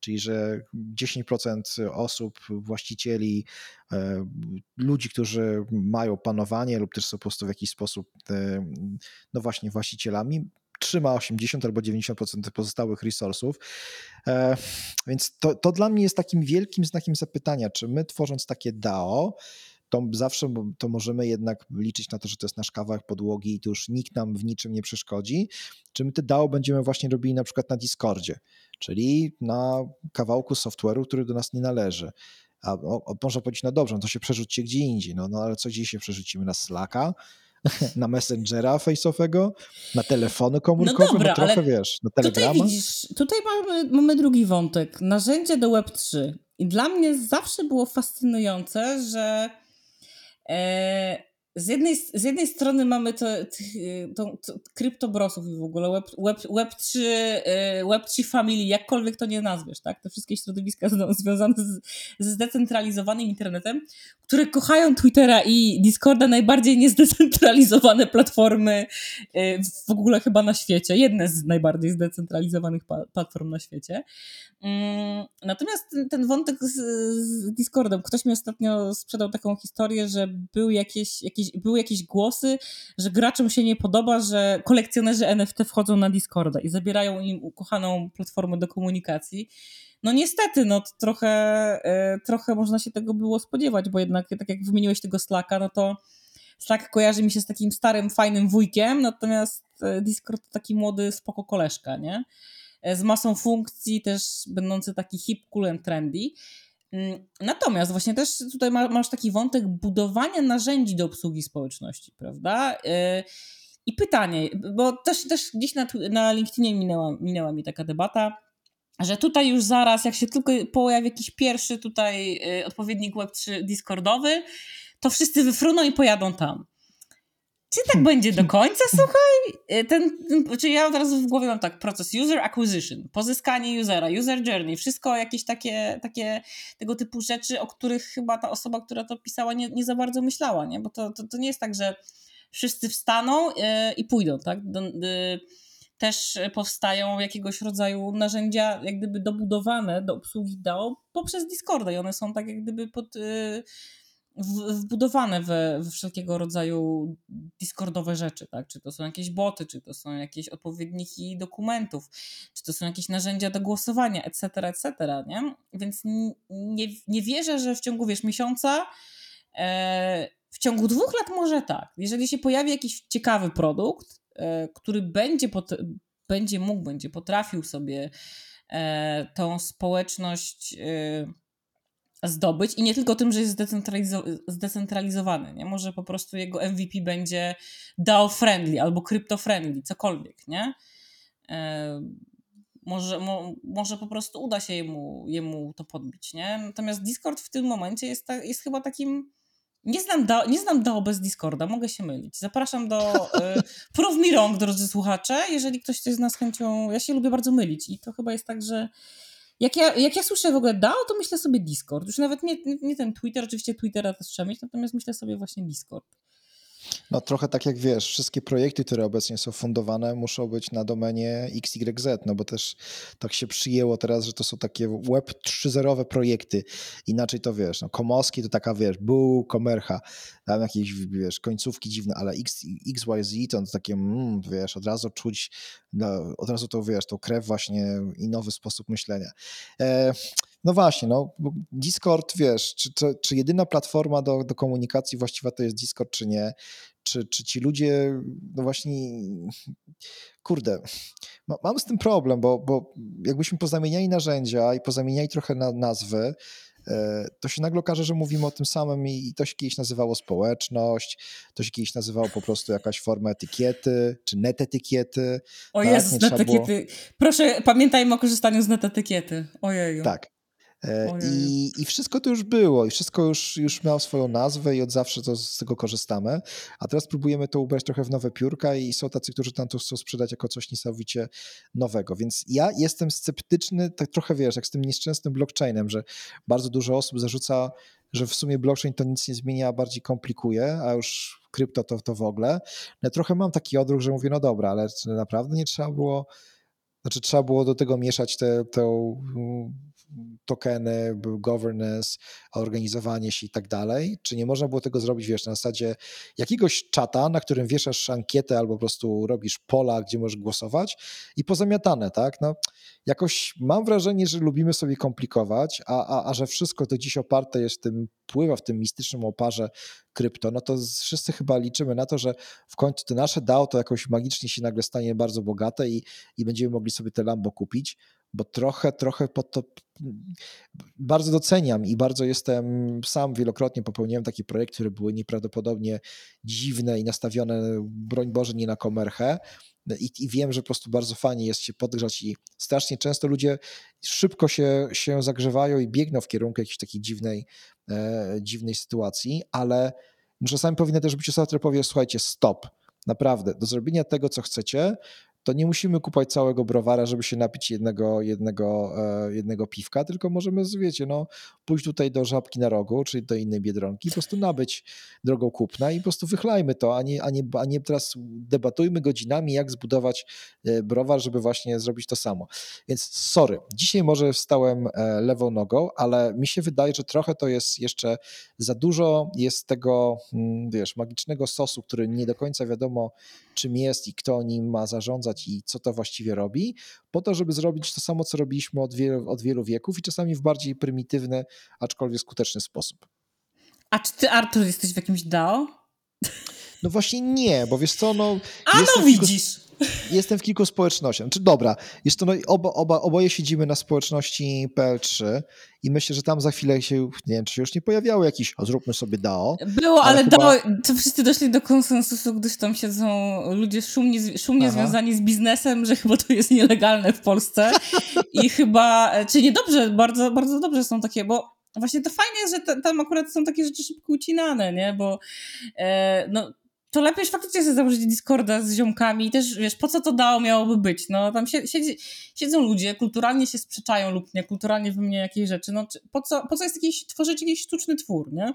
czyli że 10% osób, właścicieli, e, ludzi, którzy mają panowanie lub też są po prostu w jakiś sposób, e, no właśnie, właścicielami, trzyma 80 albo 90% pozostałych resursów. E, więc to, to dla mnie jest takim wielkim znakiem zapytania, czy my tworząc takie DAO, to zawsze to możemy jednak liczyć na to, że to jest nasz kawałek podłogi i to już nikt nam w niczym nie przeszkodzi. Czy my te DAO będziemy właśnie robili na przykład na Discordzie, czyli na kawałku software'u, który do nas nie należy. A o, można powiedzieć, no dobrze, no to się przerzućcie gdzie indziej, no, no ale co dziś się przerzucimy na Slacka, <laughs> na Messengera face'owego, na telefony komórkowe, no, dobra, no trochę wiesz, na Telegrama. Tutaj widzisz, tutaj mamy, mamy drugi wątek, narzędzie do Web3. I dla mnie zawsze było fascynujące, że e, z jednej, z jednej strony mamy to, to kryptobrosów i w ogóle web, web, web, 3, y, web 3 Family, jakkolwiek to nie nazwiesz, tak? Te wszystkie środowiska <laughs> związane z, ze zdecentralizowanym internetem, które kochają Twittera i Discorda, najbardziej niezdecentralizowane platformy y, w ogóle chyba na świecie. Jedne z najbardziej zdecentralizowanych platform na świecie. Mm, natomiast ten, ten wątek z, z Discordem, ktoś mi ostatnio sprzedał taką historię, że był jakieś, jakieś jakieś, były jakieś głosy, że graczom się nie podoba, że kolekcjonerzy NFT wchodzą na Discorda i zabierają im ukochaną platformę do komunikacji. No niestety, no trochę, e, trochę można się tego było spodziewać, bo jednak tak jak wymieniłeś tego Slacka, no to Slack kojarzy mi się z takim starym, fajnym wujkiem, natomiast e, Discord to taki młody, spoko koleżka, nie? E, z masą funkcji, też będący taki hip, cool and trendy. Mm, natomiast właśnie też tutaj masz taki wątek budowania narzędzi do obsługi społeczności, prawda? Y, I pytanie, bo też, też gdzieś na, na LinkedInie minęła, minęła mi taka debata, że tutaj już zaraz, jak się tylko pojawi jakiś pierwszy tutaj y, odpowiednik Web3 Discordowy, to wszyscy wyfruną i pojadą tam. Czy tak hmm. będzie do końca, słuchaj? Y, ten, czy ja od razu w głowie mam tak, proces user acquisition, pozyskanie usera, user journey, wszystko jakieś takie, takie tego typu rzeczy, o których chyba ta osoba, która to pisała, nie, nie za bardzo myślała, nie? Bo to, to, to nie jest tak, że wszyscy wstaną y, i pójdą, tak? Do, y, też powstają jakiegoś rodzaju narzędzia, jak gdyby dobudowane do obsługi DAO poprzez Discorda i one są tak jak gdyby pod wbudowane we, we, wszelkiego rodzaju Discordowe rzeczy, tak? Czy to są jakieś boty, czy to są jakieś odpowiedniki dokumentów, czy to są jakieś narzędzia do głosowania, etc., etc., nie? Więc nie, nie wierzę, że w ciągu, wiesz, miesiąca e, w ciągu dwóch lat może tak. Jeżeli się pojawi jakiś ciekawy produkt, e, który będzie, pot, będzie mógł, będzie potrafił sobie e, tą społeczność e, zdobyć i nie tylko tym, że jest zdecentralizo- zdecentralizowany, nie? Może po prostu jego MVP będzie DAO-friendly albo crypto-friendly, cokolwiek, nie? E, może, mo, może po prostu uda się jemu, jemu to podbić, nie? Natomiast Discord w tym momencie jest, ta, jest chyba takim nie znam, DAO, nie znam DAO bez Discorda, mogę się mylić. Zapraszam do y, <laughs> Prove Me Wrong, drodzy słuchacze, jeżeli ktoś coś z nas chęcią... Ja się lubię bardzo mylić i to chyba jest tak, że jak ja, jak ja słyszę w ogóle DAO, to myślę sobie Discord. Już nawet nie, nie ten Twitter, oczywiście Twittera też trzeba mieć, natomiast myślę sobie właśnie Discord. No trochę tak jak wiesz, wszystkie projekty, które obecnie są fundowane, muszą być na domenie XYZ, no bo też tak się przyjęło teraz, że to są takie web 3.0 projekty. Inaczej to wiesz, no Komowski to taka wiesz, bu, komercha, tam jakieś wiesz, końcówki dziwne, ale X, XYZ to takie, mm, wiesz, od razu czuć, no, od razu to wiesz, tą krew właśnie i nowy sposób myślenia. E, no właśnie, no, Discord, wiesz, czy, czy, czy jedyna platforma do, do komunikacji właściwa to jest Discord, czy nie? Czy, czy ci ludzie, no właśnie, kurde, mam z tym problem, bo, bo jakbyśmy pozamieniali narzędzia i pozamieniali trochę na nazwy, e, to się nagle okaże, że mówimy o tym samym i to się kiedyś nazywało społeczność, to się kiedyś nazywało po prostu jakaś forma etykiety, czy netetykiety. O tak? Jezus, netetykiety. Było... Proszę, pamiętajmy o korzystaniu z netetykiety. Ojeju. Tak. E, I, I wszystko to już było, i wszystko już, już miało swoją nazwę, i od zawsze to, z tego korzystamy. A teraz próbujemy to ubrać trochę w nowe piórka, i są tacy, którzy tam to chcą sprzedać jako coś niesamowicie nowego. Więc ja jestem sceptyczny, tak trochę wiesz, jak z tym nieszczęsnym blockchainem, że bardzo dużo osób zarzuca, że w sumie blockchain to nic nie zmienia, a bardziej komplikuje, a już krypto to, to w ogóle. No, trochę mam taki odruch, że mówię, no dobra, ale naprawdę nie trzeba było. Znaczy, trzeba było do tego mieszać tę tokeny, governance, organizowanie się i tak dalej? Czy nie można było tego zrobić, wiesz, na zasadzie jakiegoś czata, na którym wieszasz ankietę albo po prostu robisz pola, gdzie możesz głosować i pozamiatane, tak? No, jakoś mam wrażenie, że lubimy sobie komplikować, a, a, a że wszystko to dziś oparte jest w tym, pływa w tym mistycznym oparze krypto, no to wszyscy chyba liczymy na to, że w końcu te nasze DAO to jakoś magicznie się nagle stanie bardzo bogate i, i będziemy mogli sobie te Lambo kupić, bo trochę, trochę pod to bardzo doceniam i bardzo jestem, sam wielokrotnie popełniłem takie projekty, które były nieprawdopodobnie dziwne i nastawione, broń Boże, nie na komerchę, i, i, wiem, że po prostu bardzo fajnie jest się podgrzać i strasznie często ludzie szybko się, się zagrzewają i biegną w kierunku jakiejś takiej dziwnej, e, dziwnej sytuacji, ale czasami powinny też być osoba, która powie, słuchajcie, stop, naprawdę, do zrobienia tego, co chcecie, to nie musimy kupować całego browara, żeby się napić jednego, jednego, e, jednego piwka, tylko możemy, wiecie, no, pójść tutaj do żabki na rogu, czyli do innej biedronki, po prostu nabyć drogą kupna i po prostu wychlajmy to, a nie, a nie, a nie teraz debatujmy godzinami, jak zbudować e, browar, żeby właśnie zrobić to samo. Więc sorry, dzisiaj może wstałem e, lewą nogą, ale mi się wydaje, że trochę to jest jeszcze za dużo, jest tego, mm, wiesz, magicznego sosu, który nie do końca wiadomo, czym jest i kto nim ma zarządzać i co to właściwie robi, po to, żeby zrobić to samo, co robiliśmy od wielu, od wielu wieków i czasami w bardziej prymitywny, aczkolwiek skuteczny sposób. A czy ty, Artur, jesteś w jakimś DAO? <laughs> No właśnie nie, bo wiesz co, no... A no widzisz! <laughs> Jestem w kilku społecznościach. Znaczy, dobra, jest to, no, oba, oba, oboje siedzimy na społeczności PL3 i myślę, że tam za chwilę się, nie wiem, czy się już nie pojawiało jakiś, o zróbmy sobie DAO. Było, ale, ale chyba... DAO, to wszyscy doszli do konsensusu, gdyż tam siedzą ludzie szumnie, szumnie związani z biznesem, że chyba to jest nielegalne w Polsce <laughs> i chyba, czy niedobrze, bardzo, bardzo dobrze są takie, bo właśnie to fajne jest, że tam akurat są takie rzeczy szybko ucinane, nie, bo e, no to lepiej faktycznie sobie założyć Discorda z ziomkami i też, wiesz, po co to dało miałoby być, no, tam siedzi, siedzą ludzie, kulturalnie się sprzeczają lub nie, kulturalnie wymieniają jakieś rzeczy, no, po co, po co jest jakiś, tworzyć jakiś sztuczny twór, nie?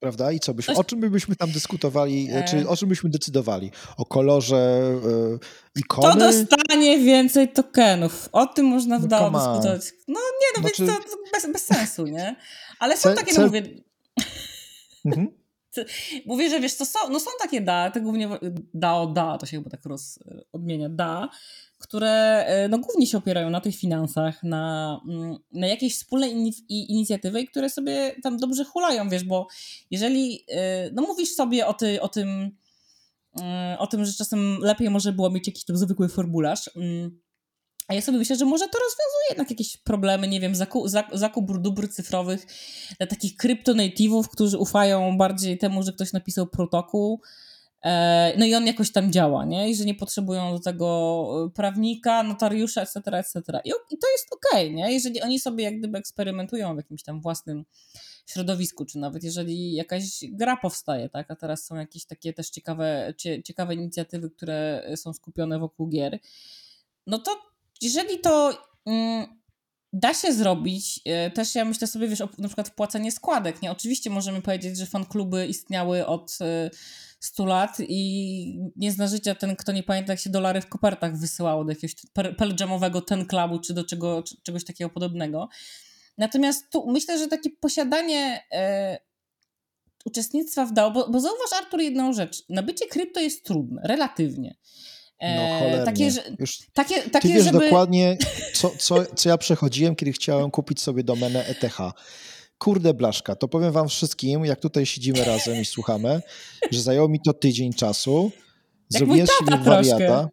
Prawda? I co byśmy, o czym byśmy tam dyskutowali, e... czy o czym byśmy decydowali? O kolorze e, ikony? To dostanie więcej tokenów. O tym można w no, dyskutować. No nie, no znaczy... więc to, to bez, bez sensu, nie? Ale są takie, no mówię... Mhm. Mówię, że wiesz, to są, no są takie da, to głównie DAO, da, to się chyba tak roz, odmienia, da, które e, no głównie się opierają na tych finansach, na, mm, na jakiejś wspólnej inicjatywy, które sobie tam dobrze hulają, wiesz, bo jeżeli, e, no mówisz sobie o, ty, o tym, e, o tym, że czasem lepiej może było mieć jakiś tam zwykły formularz, mm, a ja sobie myślę, że może to rozwiązuje jednak jakieś problemy, nie wiem, zakup, zakup dóbr cyfrowych dla takich kryptonatywów, którzy ufają bardziej temu, że ktoś napisał protokół, e, no i on jakoś tam działa, nie? I że nie potrzebują do tego e, prawnika, notariusza, etc., etc. I, i to jest okej, okay, nie? Jeżeli oni sobie jak gdyby eksperymentują w jakimś tam własnym środowisku, czy nawet jeżeli jakaś gra powstaje, tak? A teraz są jakieś takie też ciekawe, ciekawe inicjatywy, które są skupione wokół gier, no to jeżeli to mm, da się zrobić, y, też ja myślę sobie, wiesz, o, na przykład wpłacenie składek, nie? Oczywiście możemy powiedzieć, że fankluby istniały od 100 y, lat i nie zna życia ten, kto nie pamięta, jak się dolary w kopertach wysyłało do jakiegoś peldżamowego ten klubu, czy do czego, czy, czegoś takiego podobnego. Natomiast tu myślę, że takie posiadanie e, uczestnictwa w DAO, bo, bo zauważ Artur jedną rzecz, nabycie krypto jest trudne, relatywnie. No e, cholernie. Takie, że, Już, takie, takie, ty wiesz żeby... dokładnie, co, co, co ja przechodziłem, kiedy chciałem kupić sobie domenę ETH. Kurde blaszka, to powiem wam wszystkim, jak tutaj siedzimy razem i słuchamy, że zajęło mi to tydzień czasu. Zrobiłem z siebie wariata.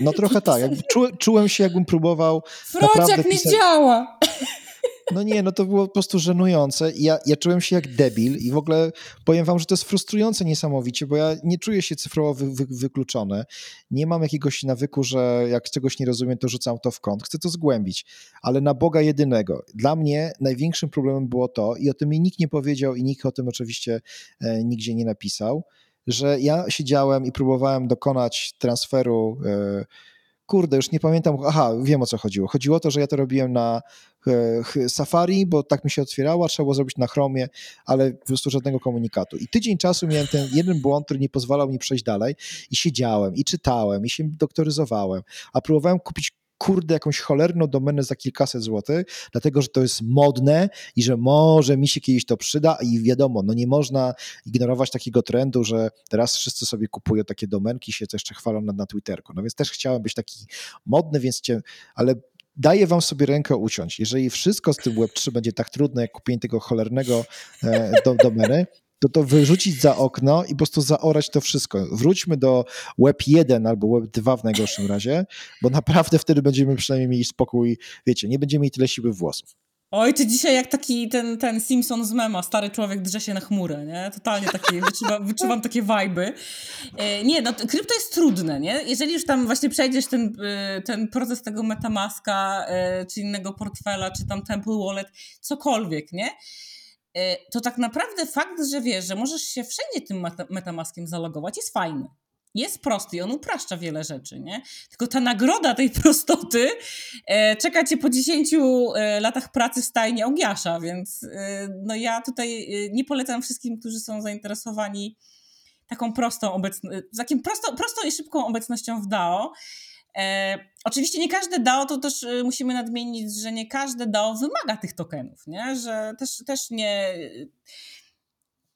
No trochę tak, jakby czu, czułem się, jakbym próbował Frociak nie pisać... działa! No nie, no to było po prostu żenujące. Ja, ja czułem się jak debil i w ogóle powiem wam, że to jest frustrujące niesamowicie, bo ja nie czuję się cyfrowo wy, wy, wykluczony. Nie mam jakiegoś nawyku, że jak czegoś nie rozumiem, to rzucam to w kąt. Chcę to zgłębić, ale na Boga jedynego. Dla mnie największym problemem było to, i o tym mi nikt nie powiedział i nikt o tym oczywiście e, nigdzie nie napisał, że ja siedziałem i próbowałem dokonać transferu e, kurde, już nie pamiętam, aha, wiem o co chodziło. Chodziło o to, że ja to robiłem na Safari, bo tak mi się otwierało, trzeba było zrobić na Chromie, ale po prostu żadnego komunikatu. I tydzień czasu miałem ten jeden błąd, który nie pozwalał mi przejść dalej i siedziałem, i czytałem, i się doktoryzowałem, a próbowałem kupić kurde jakąś cholerną domenę za kilkaset złotych, dlatego że to jest modne i że może mi się kiedyś to przyda i wiadomo, no nie można ignorować takiego trendu, że teraz wszyscy sobie kupują takie domenki i się to jeszcze chwalą na, na Twitterku. No więc też chciałem być taki modny, więc cię, ale daję wam sobie rękę uciąć. Jeżeli wszystko z tym Web3 będzie tak trudne, jak kupienie tego cholernego e, do, domeny, to to wyrzucić za okno i po prostu zaorać to wszystko. Wróćmy do Web 1 albo Web 2 w najgorszym razie, bo naprawdę wtedy będziemy przynajmniej mieli spokój, wiecie, nie będziemy mieli tyle siły włosów. Oj, ty dzisiaj jak taki ten, ten Simpson z mema, stary człowiek drze się na chmurę, nie? Totalnie takie, <laughs> wyczuwam, wyczuwam takie wajby. E, nie, no krypto jest trudne, nie? Jeżeli już tam właśnie przejdziesz ten, e, ten proces tego Metamaska, e, czy innego portfela, czy tam Temple Wallet, cokolwiek, nie? To tak naprawdę fakt, że wiesz, że możesz się wszędzie tym metamaskiem zalogować, jest fajny. Jest prosty i on upraszcza wiele rzeczy, nie? Tylko ta nagroda tej prostoty e, czeka cię po 10 e, latach pracy w stajni Ogiasza, więc e, no ja tutaj e, nie polecam wszystkim, którzy są zainteresowani taką prostą obecnością, takim prosto, prostą i szybką obecnością w DAO. E, oczywiście nie każde DAO, to też musimy nadmienić, że nie każde DAO wymaga tych tokenów, nie? że też, też nie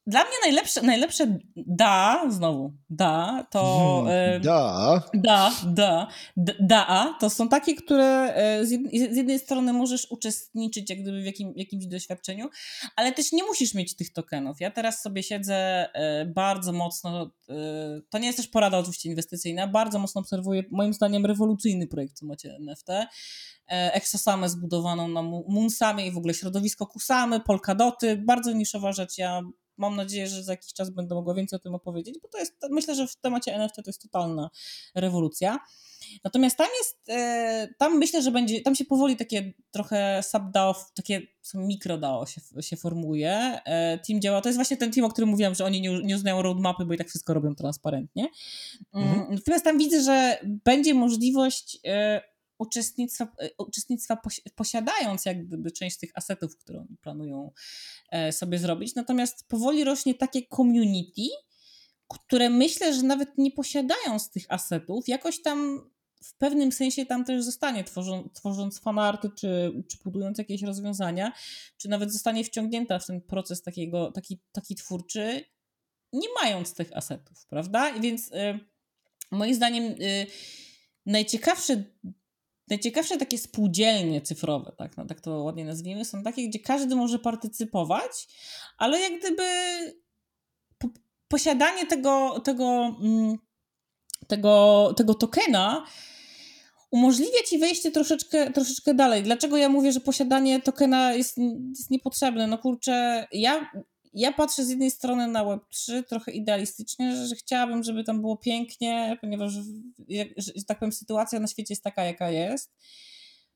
dla mnie najlepsze, najlepsze da, znowu, da, to... Hmm, da. Da, da, da, to są takie, które e, z jednej strony możesz uczestniczyć jak gdyby w jakim, jakimś doświadczeniu, ale też nie musisz mieć tych tokenów. Ja teraz sobie siedzę e, bardzo mocno, to nie jest też porada oczywiście inwestycyjna, bardzo mocno obserwuję moim zdaniem rewolucyjny projekt, co macie NFT, Exosamę zbudowaną na Moonsamie i w ogóle środowisko Kusamy, Polkadoty, bardzo niszowa rzecz, ja mam nadzieję, że za jakiś czas będę mogła więcej o tym opowiedzieć, bo to jest, myślę, że w temacie NFT to jest totalna rewolucja. Natomiast tam jest, e, tam myślę, że będzie, tam się powoli takie trochę subDAO, takie mikrodAO się, się formuje. E, team działa, to jest właśnie ten team, o którym mówiłam, że oni nie, nie uznają roadmapy, bo i tak wszystko robią transparentnie. Mm, mhm. Natomiast tam widzę, że będzie możliwość e, uczestnictwa, e, uczestnictwa posiadając jak gdyby część tych asetów, które planują e, sobie zrobić. Natomiast powoli rośnie takie community, które myślę, że nawet nie posiadając tych asetów, jakoś tam w pewnym sensie tam też zostanie, tworząc, tworząc fanarty, czy, czy budując jakieś rozwiązania, czy nawet zostanie wciągnięta w ten proces takiego, taki, taki twórczy, nie mając tych asetów, prawda? I więc y, moim zdaniem y, najciekawsze najciekawsze takie spółdzielnie cyfrowe, tak, no, tak to ładnie nazwijmy, są takie, gdzie każdy może partycypować, ale jak gdyby po, posiadanie tego, tego, mm, tego, tego tokena umożliwia ci wejście troszeczkę, troszeczkę dalej. Dlaczego ja mówię, że posiadanie tokena jest, jest niepotrzebne? No kurczę, ja ja patrzę z jednej strony na Web3 trochę idealistycznie, że, że chciałabym, żeby tam było pięknie, ponieważ, że, że tak powiem, sytuacja na świecie jest taka, jaka jest.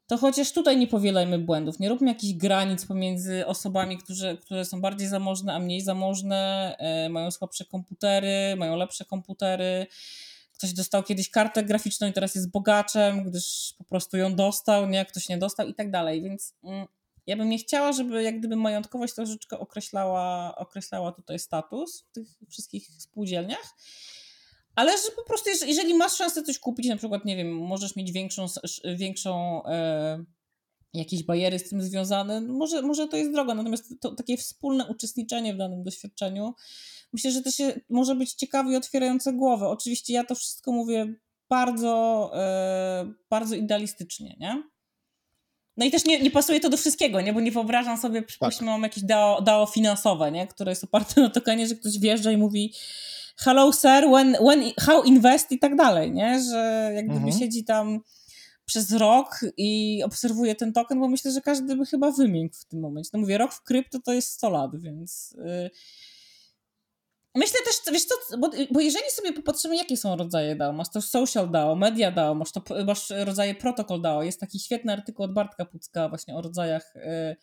To chociaż tutaj nie powielajmy błędów, nie róbmy jakichś granic pomiędzy osobami, którzy, które są bardziej zamożne, a mniej zamożne, e, mają słabsze komputery, mają lepsze komputery. Ktoś dostał kiedyś kartę graficzną i teraz jest bogaczem, gdyż po prostu ją dostał, nie, ktoś nie dostał i tak dalej. Więc mm, ja bym nie chciała, żeby jak gdyby majątkowość troszeczkę określała, określała tutaj status w tych wszystkich spółdzielniach. Ale że po prostu, jeżeli masz szansę coś kupić, na przykład, nie wiem, możesz mieć większą, większą e, jakieś bariery z tym związane, no może, może to jest droga. Natomiast to takie wspólne uczestniczenie w danym doświadczeniu, myślę, że to się może być ciekawe i otwierające głowę. Oczywiście ja to wszystko mówię bardzo, e, bardzo idealistycznie, nie? No i też nie, nie pasuje to do wszystkiego, nie? Bo nie wyobrażam sobie, przypuśćmy, tak. mam jakieś DAO, DAO finansowe, nie? Które jest oparte na tokenie, że ktoś wjeżdża i mówi hello sir, when, when, how invest i tak dalej, nie? Że jak gdyby mhm. siedzi tam przez rok i obserwuję ten token, bo myślę, że każdy by chyba wymiękł w tym momencie. No mówię, rok w krypto to jest 100 lat, więc... Yy... Myślę też, wiesz co, bo, bo, jeżeli sobie popatrzymy, jakie są rodzaje DAO, masz to social DAO, media DAO, masz, to, masz rodzaje protokol DAO, jest taki świetny artykuł od Bartka Pucka właśnie o rodzajach yy,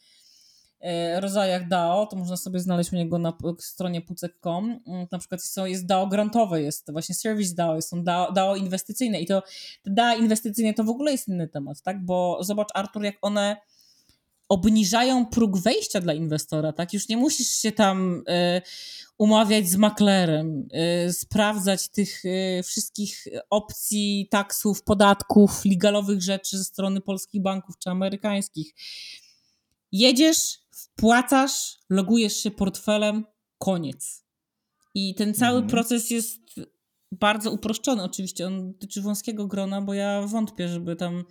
E, rodzajach DAO, to można sobie znaleźć u niego na stronie pucek.com. Mm, na przykład są, jest DAO grantowe, jest właśnie Service DAO, są DAO, DAO inwestycyjne i to te DAO inwestycyjne to w ogóle jest inny temat, tak? Bo zobacz Artur, jak one obniżają próg wejścia dla inwestora, tak? Już nie musisz się tam y, umawiać z maklerem, y, sprawdzać tych y, wszystkich opcji, taksów, podatków, legalowych rzeczy ze strony polskich banków czy amerykańskich. Jedziesz, wpłacasz, logujesz się portfelem, koniec. I ten cały mhm. proces jest bardzo uproszczony. Oczywiście on dotyczy wąskiego grona, bo ja wątpię, żeby tam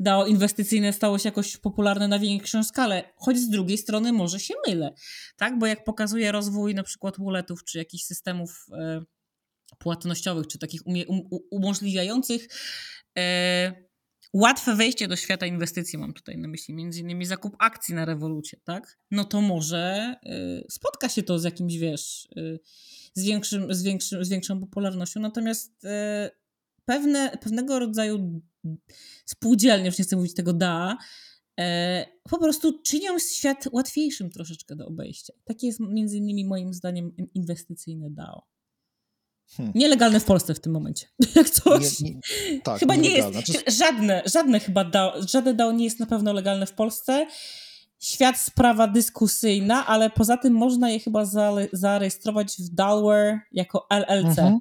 DAO inwestycyjne stało się jakoś popularne na większą skalę, choć z drugiej strony może się mylę, tak? Bo jak pokazuje rozwój na przykład walletów, czy jakichś systemów e, płatnościowych, czy takich um, umożliwiających e, łatwe wejście do świata inwestycji, mam tutaj na myśli między innymi zakup akcji na rewolucie, tak? No to może y, spotka się to z jakimś, wiesz, y, z, większym, z, większym, z większą popularnością, natomiast y, pewne, pewnego rodzaju spółdzielnie, już nie chcę mówić tego da, y, po prostu czynią świat łatwiejszym troszeczkę do obejścia. Takie jest między innymi moim zdaniem inwestycyjne DAO. Hmm. Nielegalne w Polsce w tym momencie. <laughs> Jak coś. Nie, nie, tak, chyba nie jest. Żadne, żadne chyba DAO, żadne DAO nie jest na pewno legalne w Polsce. Świat sprawa dyskusyjna, ale poza tym można je chyba zarejestrować w Dalware jako LLC. Mhm.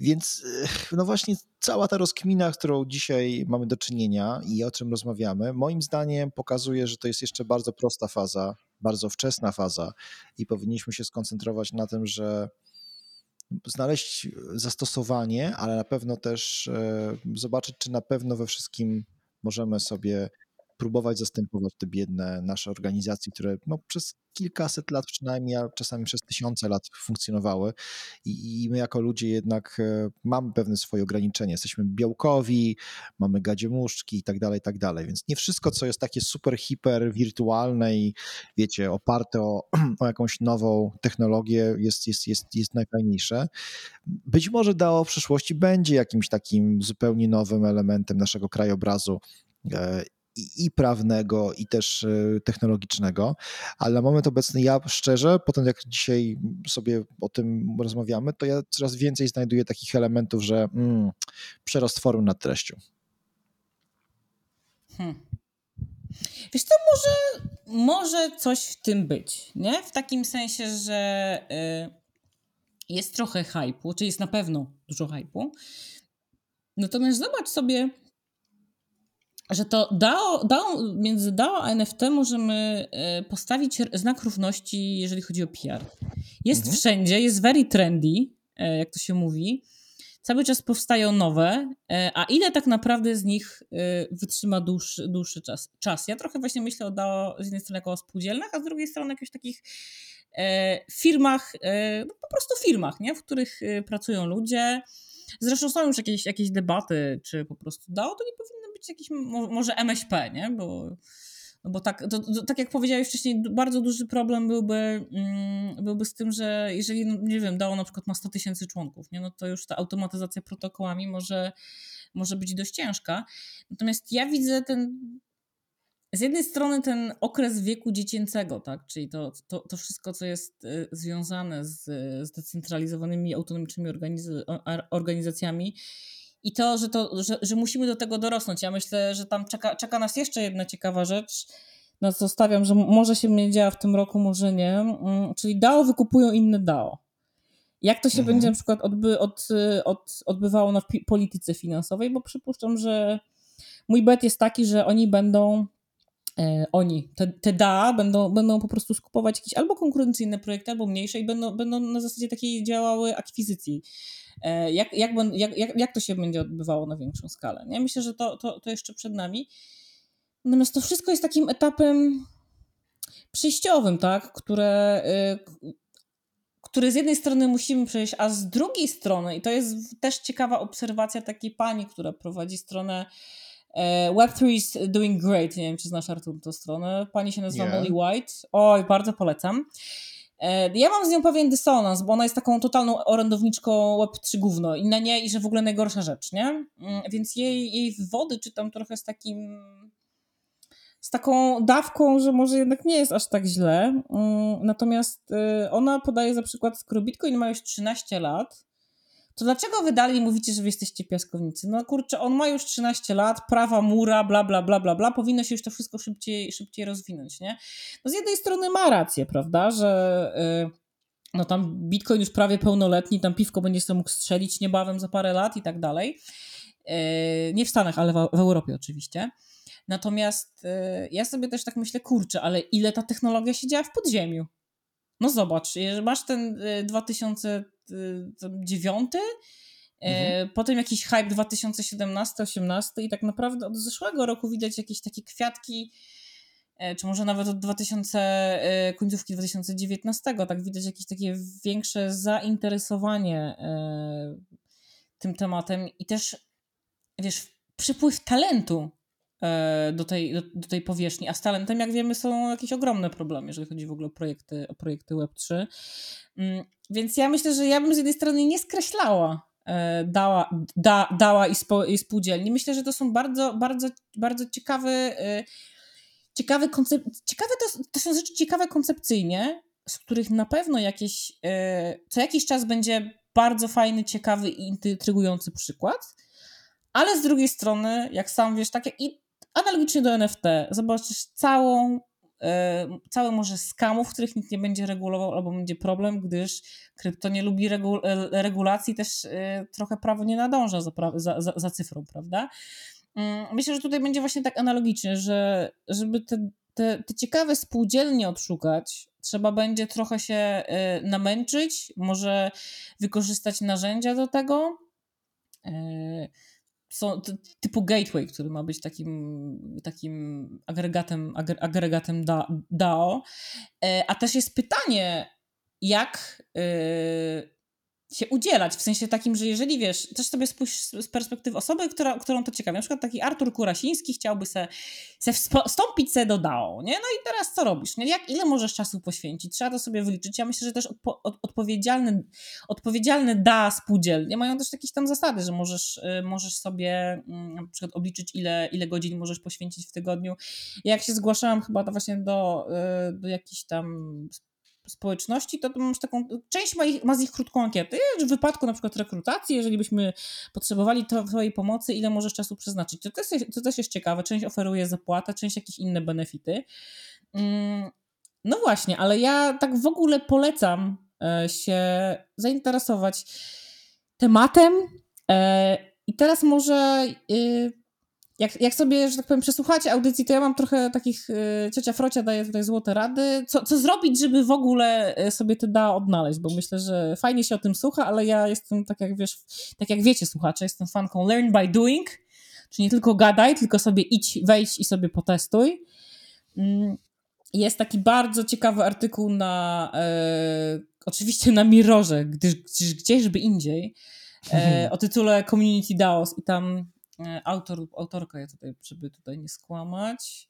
Więc no właśnie cała ta rozkmina, którą dzisiaj mamy do czynienia i o czym rozmawiamy, moim zdaniem pokazuje, że to jest jeszcze bardzo prosta faza, bardzo wczesna faza i powinniśmy się skoncentrować na tym, że znaleźć zastosowanie, ale na pewno też e, zobaczyć, czy na pewno we wszystkim możemy sobie próbować zastępować te biedne nasze organizacje, które no, przez kilkaset lat przynajmniej, a czasami przez tysiące lat funkcjonowały i, i my jako ludzie jednak e, mamy pewne swoje ograniczenia. Jesteśmy białkowi, mamy gadziemuszczki i tak dalej, i tak dalej, więc nie wszystko, co jest takie super, hiper wirtualne i wiecie, oparte o, <clears throat> o jakąś nową technologię jest, jest, jest, jest najfajniejsze. Być może DAO w przyszłości będzie jakimś takim zupełnie nowym elementem naszego krajobrazu e, i, i, prawnego, i też e, technologicznego, ale na moment obecny ja szczerze, potem jak dzisiaj sobie o tym rozmawiamy, to ja coraz więcej znajduję takich elementów, że mm, przerost formy nad treścią. Hmm. Wiesz to może, może coś w tym być, nie? W takim sensie, że y, jest trochę hypu, czy jest na pewno dużo hypu. Natomiast zobacz sobie, że to DAO, DAO, między DAO a NFT możemy e, postawić znak równości, jeżeli chodzi o PR. Jest mhm. wszędzie, jest very trendy, e, jak to się mówi. Cały czas powstają nowe, e, a ile tak naprawdę z nich wytrzyma dłuższy, dłuższy czas, czas? Ja trochę właśnie myślę o DAO z jednej strony jako o spółdzielnach, a z drugiej strony jakichś takich firmach, no po prostu firmach, nie? w których pracują ludzie. Zresztą są już jakieś, jakieś debaty, czy po prostu DAO to nie powinno być jakiś może MŚP, nie? Bo, no bo tak, to, to, tak jak powiedziałeś wcześniej, bardzo duży problem byłby, mm, byłby z tym, że jeżeli, no, nie wiem, DAO na przykład ma 100 tysięcy członków, nie? no to już ta automatyzacja protokołami może, może być dość ciężka. Natomiast ja widzę ten z jednej strony ten okres wieku dziecięcego, tak, czyli to, to, to wszystko, co jest y, związane z zdecentralizowanymi, autonomicznymi organiz- organizacjami i to, że, to że, że musimy do tego dorosnąć. Ja myślę, że tam czeka, czeka nas jeszcze jedna ciekawa rzecz, na co stawiam, że może się będzie działa w tym roku, może nie, mm, czyli DAO wykupują inne DAO. Jak to się mhm. będzie na przykład odby, od, od, odbywało na polityce finansowej, bo przypuszczam, że mój bet jest taki, że oni będą oni, te, te DA będą, będą po prostu skupować jakieś albo konkurencyjne projekty, albo mniejsze i będą, będą na zasadzie takiej działały akwizycji. E, jak, jak, jak, jak, jak to się będzie odbywało na większą skalę? Nie? Myślę, że to, to, to jeszcze przed nami. Natomiast to wszystko jest takim etapem przejściowym, tak? Które, y, który z jednej strony musimy przejść, a z drugiej strony, i to jest też ciekawa obserwacja takiej pani, która prowadzi stronę E, Web3 is doing great. Nie wiem, czy znasz Artur tę stronę. Pani się nazywa Molly White. Oj, bardzo polecam. E, ja mam z nią pewien dysonans, bo ona jest taką totalną orędowniczką Web3 gówno i na nie, i że w ogóle najgorsza rzecz, nie? Mm, więc jej, jej wywody czytam trochę z takim z taką dawką, że może jednak nie jest aż tak źle. Mm, natomiast y, ona podaje za przykład, skoro Bitcoin ma już 13 lat, to dlaczego wy dalej mówicie, że wy jesteście piaskownicy? No kurczę, on ma już 13 lat, prawa mura, bla, bla, bla, bla, bla, powinno się już to wszystko szybciej, szybciej rozwinąć, nie? No z jednej strony ma rację, prawda, że yy, no tam Bitcoin już prawie pełnoletni, tam piwko będzie sobie mógł strzelić niebawem za parę lat i tak dalej. Yy, nie w Stanach, ale w, w Europie oczywiście. Natomiast yy, ja sobie też tak myślę, kurczę, ale ile ta technologia się działa w podziemiu? No zobacz, masz ten 2009, y, mhm. potem jakiś hype 2017-18 i tak naprawdę od zeszłego roku widać jakieś takie kwiatki, e, czy może nawet od 2000, e, końcówki 2019, tak widać jakieś takie większe zainteresowanie e, tym tematem i też, wiesz, przypływ talentu E, do tej, do, do, tej powierzchni. A z talentem, jak wiemy, są jakieś ogromne problemy, jeżeli chodzi w ogóle o projekty, o projekty Web3. Mm, więc ja myślę, że ja bym z jednej strony nie skreślała e, dała, da, dała i, spo, i spółdzielni. Myślę, że to są bardzo, bardzo, bardzo ciekawe, e, ciekawe, koncep- ciekawe to, to są rzeczy ciekawe koncepcyjnie, z których na pewno jakieś, co jakiś czas będzie bardzo fajny, ciekawy i intrygujący przykład, ale z drugiej strony, jak sam wiesz, takie i Analogicznie do NFT, zobaczysz całą, e, całe może skamów, których nikt nie będzie regulował, albo będzie problem, gdyż krypto nie lubi regu e, regulacji, też e, trochę prawo nie nadąża za, za, za, za cyfrą, prawda? Mm, myślę, że tutaj będzie właśnie tak analogicznie, że żeby te, te, te ciekawe spółdzielnie odszukać, trzeba będzie trochę się namęczyć, może wykorzystać narzędzia do tego są typu gateway, który ma być takim, takim agregatem, agregatem DAO. E, a też jest pytanie, jak e, się udzielać, w sensie takim, że jeżeli wiesz, też sobie spójrz z perspektywy osoby, która, którą to ciekawi, na przykład taki Artur Kurasiński chciałby se, se wstąpić se do DAO, nie? No i teraz co robisz, nie? Jak, ile możesz czasu poświęcić? Trzeba to sobie wyliczyć. Ja myślę, że też odpo, od, odpowiedzialne, odpowiedzialne DA spółdzielnie mają też jakieś tam zasady, że możesz, y, możesz sobie y, na przykład obliczyć, ile, ile godzin możesz poświęcić w tygodniu. Jak się zgłaszałam chyba to właśnie do, y, do jakichś tam społeczności, to, to masz taką, część ma, ich, ma z nich krótką ankietę. W wypadku na przykład rekrutacji, jeżeli byśmy potrzebowali Twojej pomocy, ile możesz czasu przeznaczyć. To też, to też jest ciekawe. Część oferuje zapłatę, część jakieś inne benefity. Mm, no właśnie, ale ja tak w ogóle polecam e, się zainteresować tematem. E, I teraz może y, jak, jak sobie, że tak powiem, przesłuchacie audycji, to ja mam trochę takich, y, ciocia Frocia daje tutaj złote rady, co, co zrobić, żeby w ogóle y, sobie te da odnaleźć, bo myślę, że fajnie się o tym słucha, ale ja jestem, tak jak wiesz, tak jak wiecie słuchacze, jestem fanką learn by doing, czyli nie tylko gadaj, tylko sobie idź, wejdź i sobie potestuj. Mm, jest taki bardzo ciekawy artykuł na, e, oczywiście na Mirrorze, gdyż, gdzieś, gdzieżby indziej, e, o tytule Community DAOs i tam autor lub autorka, ja tutaj, żeby tutaj nie skłamać.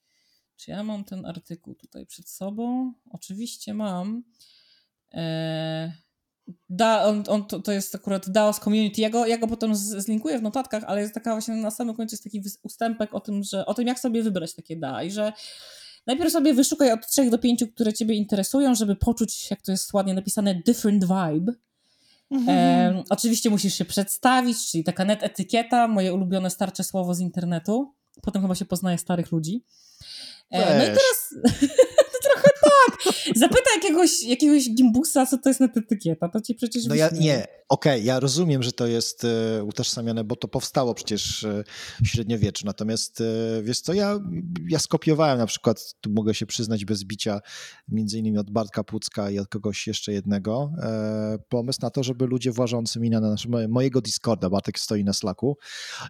Czy ja mam ten artykuł tutaj przed sobą? Oczywiście mam. E, da, on, on to, to, jest akurat DAOS Community. Ja go, ja go potem z, zlinkuję w notatkach, ale jest taka właśnie na samym końcu jest taki ustępek o tym, że o tym, jak sobie wybrać takie DA i że najpierw sobie wyszukaj od trzech do pięciu, które ciebie interesują, żeby poczuć, jak to jest ładnie napisane, different vibe Mhm. E, oczywiście musisz się przedstawić, czyli taka net etykieta, moje ulubione starcze słowo z internetu. Potem chyba się poznaje starych ludzi. E, no i teraz <laughs> Zapytaj jakiegoś, jakiegoś gimbusa, co to jest net etykieta, to ci przecież No ja, nie, okej, okay, ja rozumiem, że to jest e, utożsamiane, bo to powstało przecież e, w średniowieczu, natomiast e, wiesz co, ja, ja skopiowałem na przykład, tu mogę się przyznać bez bicia, między innymi od Bartka Pucka i od kogoś jeszcze jednego, pomysł na to, żeby ludzie włażący mi na nasz, mojego Discorda, Bartek stoi na Slacku,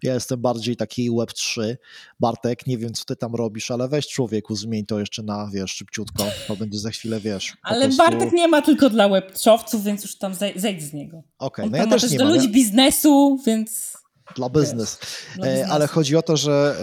ja jestem bardziej taki Web3, Bartek, nie wiem co ty tam robisz, ale weź człowieku, zmień to jeszcze na, wiesz, szybciutko, to będzie za chwilę, wiesz. Ale prostu... Bartek nie ma tylko dla Web3owców, więc już tam zejdź z niego. Okej, okay, no ja też nie do mam. ludzi biznesu, więc... dla biznes. E, ale chodzi o to, że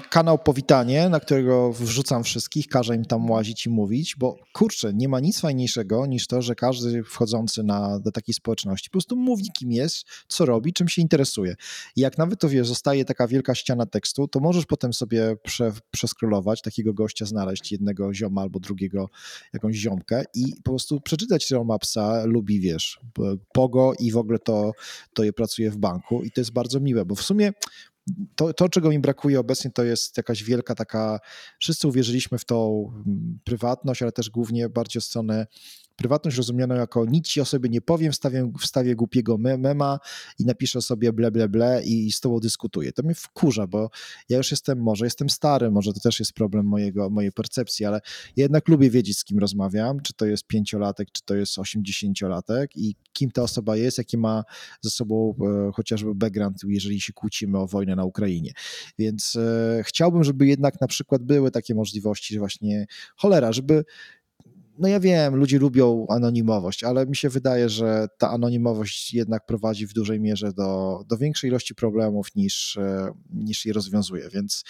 e, kanał Powitanie, na którego wrzucam wszystkich, każę im tam łazić i mówić, bo kurczę, nie ma nic fajniejszego niż to, że każdy wchodzący na, do takiej społeczności po prostu mówi, kim jest, co robi, czym się interesuje. I jak nawet to wiesz, zostaje taka wielka ściana tekstu, to możesz potem sobie prze, przeskrolować, takiego gościa znaleźć, jednego zioma albo drugiego, jakąś ziomkę i po prostu przeczytać, że on ma psa, lubi, wiesz, pogo i w ogóle to, to je pracuje w banku i to jest bardzo miłe, bo w sumie to, to, czego mi brakuje obecnie, to jest jakaś wielka taka. Wszyscy uwierzyliśmy w tą mm, prywatność, ale też głównie bardziej od strony prywatność rozumianą jako nic ci o sobie nie powiem, wstawię, wstawię głupiego mema i napiszę sobie ble, ble, ble i z tobą dyskutuję. To mnie wkurza, bo ja już jestem, może jestem stary, może to też jest problem mojego, mojej percepcji, ale ja jednak lubię wiedzieć, z kim rozmawiam, czy to jest pięciolatek, czy to jest osiemdziesięciolatek i kim ta osoba jest, jaki ma ze sobą e, chociażby background, jeżeli się kłócimy o wojnę na Ukrainie. Więc e, chciałbym, żeby jednak na przykład były takie możliwości, że właśnie cholera, żeby no ja wiem, ludzie lubią anonimowość, ale mi się wydaje, że ta anonimowość jednak prowadzi w dużej mierze do, do większej ilości problemów niż, e, niż je rozwiązuje, więc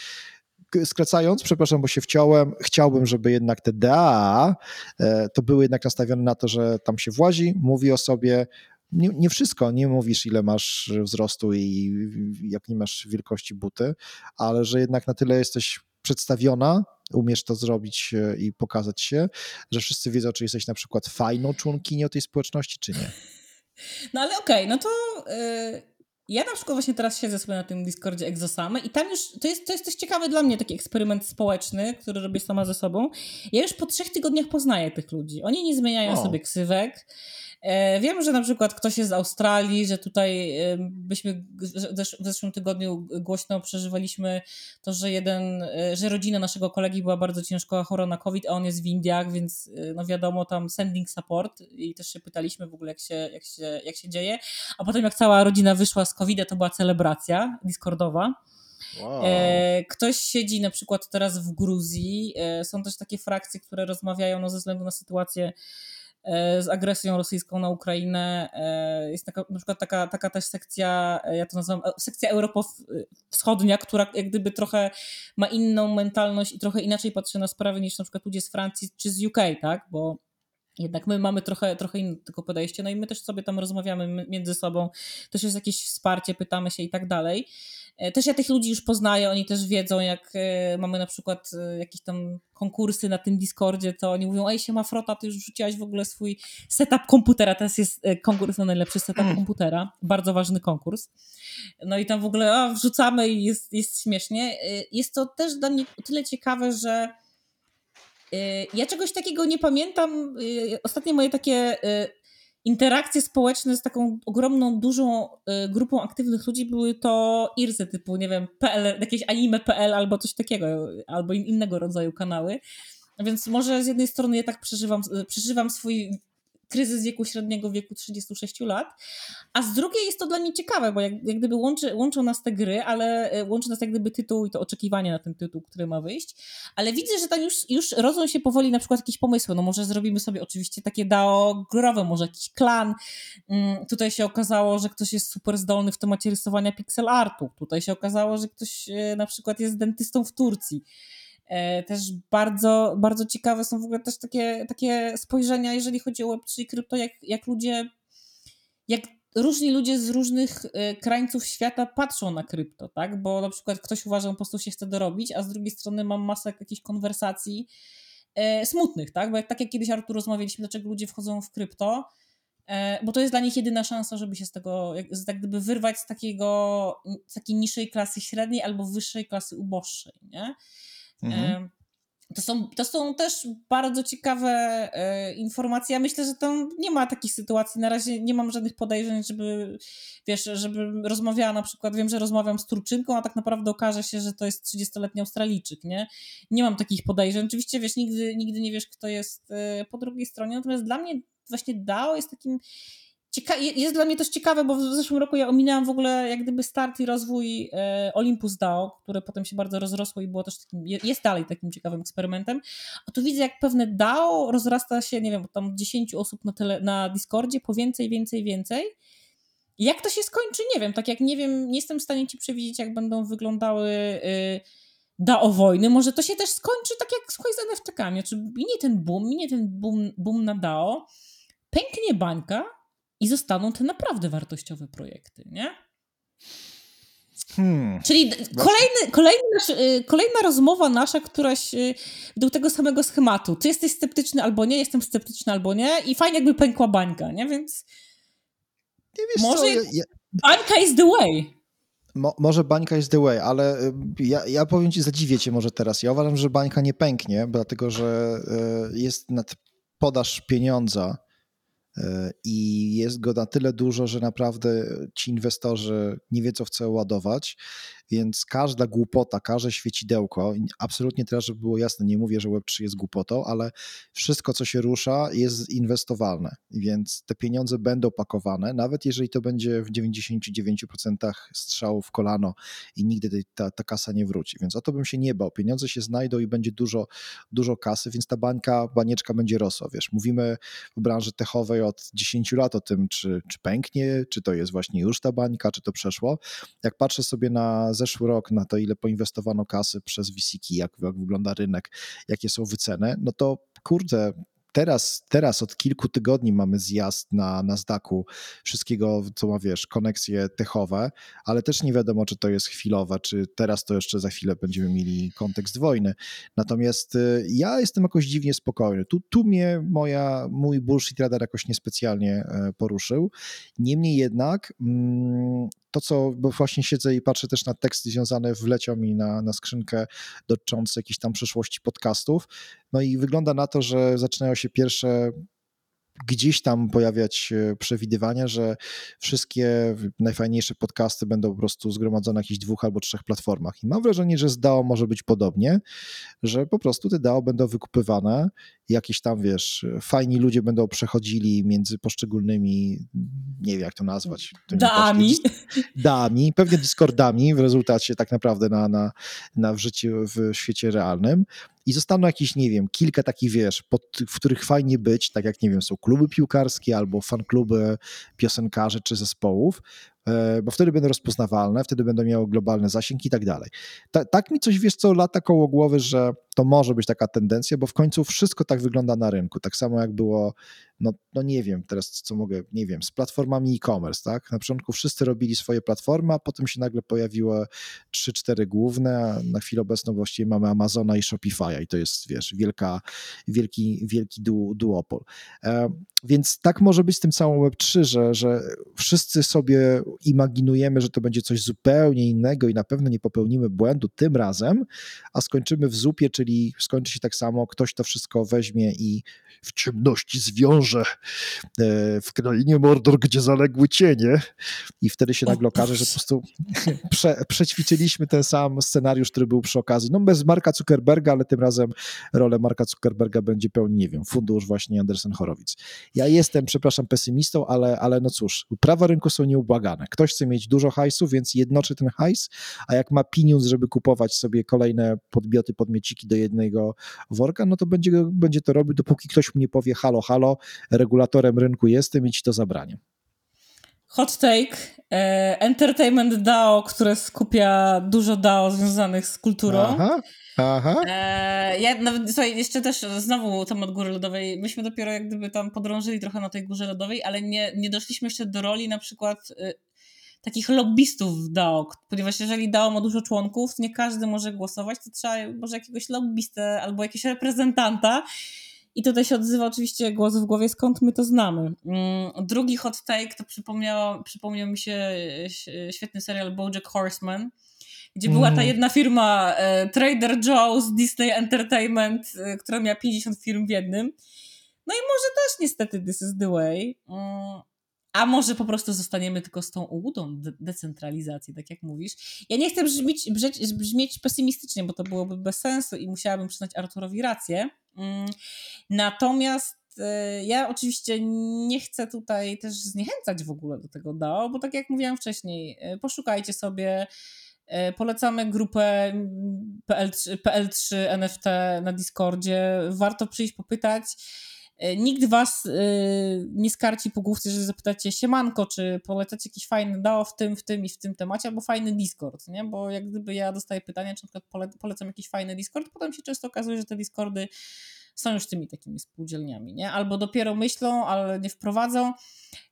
skracając, przepraszam, bo się wciąłem, chciałbym, żeby jednak te DA e, to były jednak nastawione na to, że tam się włazi, mówi o sobie, nie, nie, wszystko, nie mówisz ile masz wzrostu i jak nie masz wielkości buty, ale że jednak na tyle jesteś przedstawiona, umiesz to zrobić e, i pokazać się, że wszyscy wiedzą, czy jesteś na przykład fajną członkinią tej społeczności, czy nie. <laughs> No ale okej, okay, no to yy, ja na przykład właśnie teraz siedzę sobie na tym Discordzie Exosamy i tam już, to jest, to jest coś ciekawe dla mnie, taki eksperyment społeczny, który robię sama ze sobą. Ja już po trzech tygodniach poznaję tych ludzi. Oni nie zmieniają o. sobie ksywek, wiem, że na przykład ktoś jest z Australii, że tutaj e, byśmy w zeszłym tygodniu głośno przeżywaliśmy to, że jeden, e, że rodzina naszego kolegi była bardzo ciężko chora na COVID, a on jest w Indiach, więc no wiadomo, tam sending support i też się pytaliśmy w ogóle, jak się, jak się, jak się dzieje. A potem jak cała rodzina wyszła z COVID, to była celebracja Discordowa. Wow. Ktoś siedzi na przykład teraz w Gruzji. Są też takie frakcje, które rozmawiają no, ze względu na sytuację E, z agresją rosyjską na Ukrainę. E, jest taka, na przykład taka, taka też sekcja, e, ja to nazywam sekcja Europa Wschodnia, która jak gdyby trochę ma inną mentalność i trochę inaczej patrzy na sprawy niż na przykład ludzie z Francji czy z UK, tak? Bo jednak my mamy trochę, trochę inne tylko podejście, no i my też sobie tam rozmawiamy między sobą, też jest jakieś wsparcie, pytamy się i tak dalej. E, też ja tych ludzi już poznaję, oni też wiedzą, jak e, mamy na przykład e, jakieś tam konkursy na tym Discordzie, to oni mówią, ej siema Frota, ty już wrzuciłaś w ogóle swój setup komputera, teraz jest konkurs na najlepszy setup mm. komputera, bardzo ważny konkurs. No i tam w ogóle o, wrzucamy i jest, jest śmiesznie. Jest to też dla mnie o tyle ciekawe, że ja czegoś takiego nie pamiętam. Ostatnie moje takie interakcje społeczne z taką ogromną, dużą y, grupą aktywnych ludzi były to irsy typu, nie wiem, PL, jakieś anime.pl albo coś takiego, albo innego rodzaju kanały. Więc może z jednej strony ja tak przeżywam, przeżywam swój kryzys wieku średniego wieku 36 lat, a z drugiej jest to dla mnie ciekawe, bo jak, jak gdyby łączy, łączą nas te gry, ale e, łączy nas jak gdyby tytuł i to oczekiwanie na ten tytuł, który ma wyjść, ale widzę, że tam już, już rodzą się powoli na przykład jakieś pomysły, no może zrobimy sobie oczywiście takie DAO growe, może jakiś klan, mm, tutaj się okazało, że ktoś jest super zdolny w temacie rysowania pixel artu, tutaj się okazało, że ktoś e, na przykład jest dentystą w Turcji, też bardzo, bardzo ciekawe są w ogóle też takie, takie spojrzenia, jeżeli chodzi o Web3 i krypto, jak, jak ludzie, jak różni ludzie z różnych e, krańców świata patrzą na krypto, tak? Bo na przykład ktoś uważa, że po prostu się chce dorobić, a z drugiej strony mam masę jakichś konwersacji e, smutnych, tak? Bo jak, tak jak kiedyś Artur rozmawialiśmy, dlaczego ludzie wchodzą w krypto, e, bo to jest dla nich jedyna szansa, żeby się z tego, jak, tak gdyby wyrwać z takiego, z takiej niższej klasy średniej albo wyższej klasy uboższej, nie? Mhm. To są, to są też bardzo ciekawe e, informacje. Ja myślę, że tam nie ma takich sytuacji. Na razie nie mam żadnych podejrzeń, żeby, wiesz, żeby rozmawiała na przykład, wiem, że rozmawiam z Turczynką, a tak naprawdę okaże się, że to jest 30-letni Australijczyk, nie? Nie mam takich podejrzeń. Oczywiście, wiesz, nigdy, nigdy nie wiesz, kto jest e, po drugiej stronie. Natomiast dla mnie właśnie DAO jest takim Cieka jest dla mnie też ciekawe, bo w zeszłym roku ja ominęłam w ogóle jak gdyby start i rozwój e, Olympus DAO, które potem się bardzo rozrosło i było też takim, jest dalej takim ciekawym eksperymentem. A tu widzę, jak pewne DAO rozrasta się, nie wiem, tam 10 osób na, tele, na Discordzie po więcej, więcej, więcej. Jak to się skończy, nie wiem. Tak jak nie wiem, nie jestem w stanie ci przewidzieć, jak będą wyglądały y, DAO wojny. Może to się też skończy tak jak z NFT-kami. Czy minie ten boom, minie ten boom, boom na DAO, pęknie bańka i zostaną te naprawdę wartościowe projekty, nie? Hmm. Czyli kolejny, kolejny nasz, y, kolejna rozmowa nasza, któraś y, do tego samego schematu. Czy jesteś sceptyczny albo nie, jestem sceptyczny albo nie i fajnie jakby pękła bańka, nie? Więc nie wiesz może co, ja, ja... bańka is the way. Mo, może bańka is the way, ale y, ja, ja powiem ci, zadziwię cię może teraz. Ja uważam, że bańka nie pęknie, dlatego że jest nad podaż pieniądza i jest go na tyle dużo, że naprawdę ci inwestorzy nie wiedzą w co ładować, więc każda głupota, każde świecidełko, absolutnie teraz, żeby było jasne, nie mówię, że Web3 jest głupotą, ale wszystko, co się rusza, jest inwestowalne, więc te pieniądze będą pakowane, nawet jeżeli to będzie w 99% strzału w kolano i nigdy ta, ta kasa nie wróci, więc o to bym się nie bał. Pieniądze się znajdą i będzie dużo, dużo kasy, więc ta bańka, banieczka będzie rosła, wiesz, mówimy w branży techowej od 10 lat o tym, czy, czy pęknie, czy to jest właśnie już ta bańka, czy to przeszło. Jak patrzę sobie na zeszły rok, na to ile poinwestowano kasy przez VCK, jak, jak wygląda rynek, jakie są wyceny, no to kurde, teraz, teraz od kilku tygodni mamy zjazd na Nasdaqu wszystkiego, co ma, wiesz, koneksje techowe, ale też nie wiadomo, czy to jest chwilowe, czy teraz to jeszcze za chwilę będziemy mieli kontekst wojny. Natomiast y, ja jestem jakoś dziwnie spokojny. Tu, tu mnie moja, mój bullshit radar jakoś niespecjalnie e, poruszył. Niemniej jednak mm, to, co, bo właśnie siedzę i patrzę też na teksty związane, wleciał mi na, na skrzynkę dotyczące jakiejś tam przyszłości podcastów, no i wygląda na to, że zaczynają się pierwsze gdzieś tam pojawiać przewidywania, że wszystkie najfajniejsze podcasty będą po prostu zgromadzone na jakichś dwóch albo trzech platformach. I mam wrażenie, że z DAO może być podobnie, że po prostu te DAO będą wykupywane, jakieś tam, wiesz, fajni ludzie będą przechodzili między poszczególnymi, nie wiem jak to nazwać. Dami. Dami, pewnie Discordami w rezultacie tak naprawdę na, na, na w życiu, w świecie realnym i zostaną jakieś, nie wiem, kilka takich, wiesz, pod, w których fajnie być, tak jak, nie wiem, są kluby piłkarskie albo fankluby piosenkarzy czy zespołów, bo wtedy będą rozpoznawalne, wtedy będą miały globalny zasięg i tak dalej. Ta, tak mi coś, wiesz co, lata koło głowy, że to może być taka tendencja, bo w końcu wszystko tak wygląda na rynku, tak samo jak było, no, no nie wiem teraz, co mogę, nie wiem, z platformami e-commerce, tak? Na początku wszyscy robili swoje platformy, a potem się nagle pojawiły trzy, cztery główne, a na chwilę obecną właściwie mamy Amazona i Shopify'a i to jest, wiesz, wielka, wielki, wielki du, duopol. E, więc tak może być z tym całym Web3, że, że wszyscy sobie imaginujemy, że to będzie coś zupełnie innego i na pewno nie popełnimy błędu tym razem, a skończymy w zupie, czyli skończy się tak samo, ktoś to wszystko weźmie i w ciemności zwiąże e, w krainie Mordor, gdzie zaległy cienie i wtedy się nagle okaże, że po prostu <laughs> prze, przećwiczyliśmy ten sam scenariusz, który był przy okazji, no bez Marka Zuckerberga, ale tym razem rolę Marka Zuckerberga będzie pełnił, nie wiem, fundusz właśnie Andersen Horowitz. Ja jestem, przepraszam, pesymistą, ale, ale no cóż, prawa rynku są nieubłagane. Ktoś chce mieć dużo hajsu, więc jednoczy ten hajs, a jak ma pieniądz, żeby kupować sobie kolejne podmioty, podmieciki do jednego worka, no to będzie, będzie to robił, dopóki ktoś mu nie powie halo, halo, regulatorem rynku jestem i ci to zabranie. Hot take. E, entertainment DAO, które skupia dużo DAO związanych z kulturą. Aha. Aha. E, ja nawet, słuchaj, jeszcze też znowu temat góry lodowej. Myśmy dopiero jak gdyby tam podrążyli trochę na tej górze lodowej, ale nie, nie doszliśmy jeszcze do roli na przykład y, takich lobbystów w DAO, ponieważ jeżeli DAO ma dużo członków, nie każdy może głosować, to trzeba może jakiegoś lobbystę albo jakiegoś reprezentanta. I tutaj się odzywa oczywiście głos w głowie, skąd my to znamy. Mm, drugi hot take to przypomniał, przypomniał mi się e, świetny serial BoJack Horseman, gdzie była ta mm. jedna firma e, Trader Joe's, Disney Entertainment, e, która miała 50 firm w jednym. No i może też niestety this is the way. A może po prostu zostaniemy tylko z tą ułudą de decentralizacji, tak jak mówisz. Ja nie chcę brzmieć, brzmieć, brzmieć pesymistycznie, bo to byłoby bez sensu i musiałabym przyznać Arturowi rację. Mm, natomiast e, ja oczywiście nie chcę tutaj też zniechęcać w ogóle do tego DAO, bo tak jak mówiłam wcześniej, e, poszukajcie sobie e, Polecamy grupę PL3, PL3 NFT na Discordzie. Warto przyjść popytać. E, nikt was y, nie skarci po główce, że zapytacie siemanko, czy polecacie jakiś fajny DAO w tym, w tym i w tym temacie, albo fajny Discord, nie? Bo jak gdyby ja dostaję pytania, czy na przykład pole, polecam jakiś fajny Discord, potem się często okazuje, że te Discordy są już tymi takimi spółdzielniami, nie? Albo dopiero myślą, ale nie wprowadzą.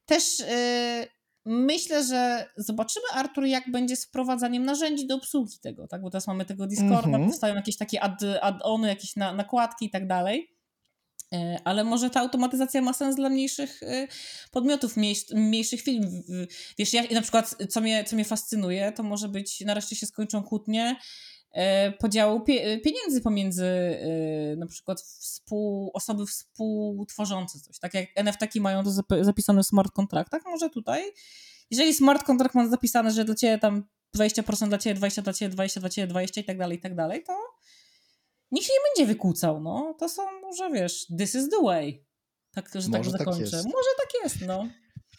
Też... Y, Myślę, że zobaczymy, Artur, jak będzie z wprowadzaniem narzędzi do obsługi tego, tak? Bo teraz mamy tego Discorda, mm -hmm. powstają jakieś takie add-ony, jakieś na, nakładki i tak dalej. E, ale może ta automatyzacja ma sens dla mniejszych e, podmiotów, mniejszych firm. Wiesz, ja na przykład, co mnie, co mnie fascynuje, to może być, nareszcie się skończą kłótnie, e, podziału pieniędzy pomiędzy na przykład współ, osoby współtworzące coś. Tak jak NFT mają to zapisane w smart kontraktach, może tutaj, jeżeli smart kontrakt ma zapisane, że dla ciebie tam 20% dla ciebie, 20 dla ciebie, 20 dla ciebie, 20 i tak dalej, i tak dalej, to nikt się nie będzie wykłócał, no. To są może, wiesz, this is the way. Tak, że tak może tak zakończę. Tak może tak jest, no.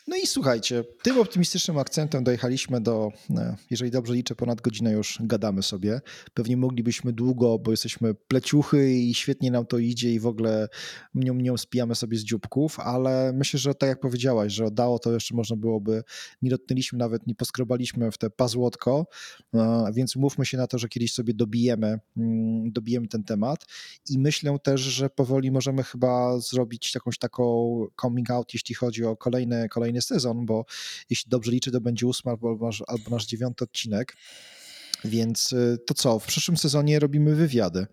No i słuchajcie, tym optymistycznym akcentem dojechaliśmy do, e, jeżeli dobrze liczę, ponad godzinę już gadamy sobie. Pewnie moglibyśmy długo, bo jesteśmy pleciuchy i świetnie nam to idzie i w ogóle nią, nią spijamy sobie z dzióbków, ale myślę, że tak jak powiedziałaś, że dało to jeszcze można byłoby, nie dotknęliśmy nawet, nie poskrobaliśmy w te pazłotko, e, więc mówmy się na to, że kiedyś sobie dobijemy, mm, dobijemy ten temat i myślę też, że powoli możemy chyba zrobić jakąś taką coming out, jeśli chodzi o kolejne, kolejne sezon, bo jeśli dobrze liczę, to będzie ósmy albo, albo nasz dziewiąty odcinek. Więc y, to co, w przyszłym sezonie robimy wywiady.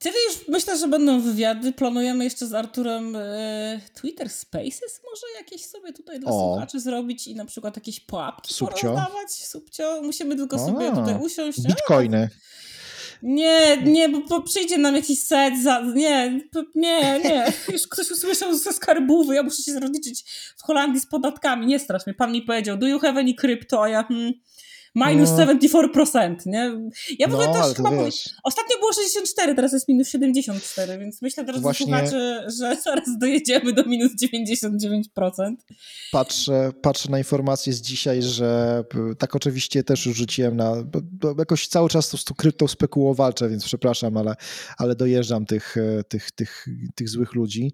Wtedy już myślę, że będą wywiady. Planujemy jeszcze z Arturem e, Twitter Spaces może jakieś sobie tutaj dla o. słuchaczy zrobić i na przykład jakieś pułapki Subcio. porozdawać. Subcio. Musimy tylko A, sobie tutaj usiąść. Bitcoiny. Nie, nie, bo, bo, przyjdzie nam jakiś set za... Nie, nie, nie. <laughs> Już ktoś usłyszał ze skarbówy, ja muszę się rozliczyć w Holandii z podatkami. Nie strasz mnie. Pan mi powiedział, do you have any crypto? A ja... Hmm, minus no. 74%, nie? Ja w ogóle no, też chyba wiesz. Ostatnio było 64, teraz jest minus 74, więc myślę, drodzy Właśnie... słuchacze, że <laughs> zaraz dojedziemy do minus 99%. Patrzę, patrzę na informacje z dzisiaj, że tak oczywiście też już rzuciłem na, jakoś cały czas z tą kryptą spekuło walczę, więc przepraszam, ale, ale dojeżdżam tych, tych, tych, tych złych ludzi,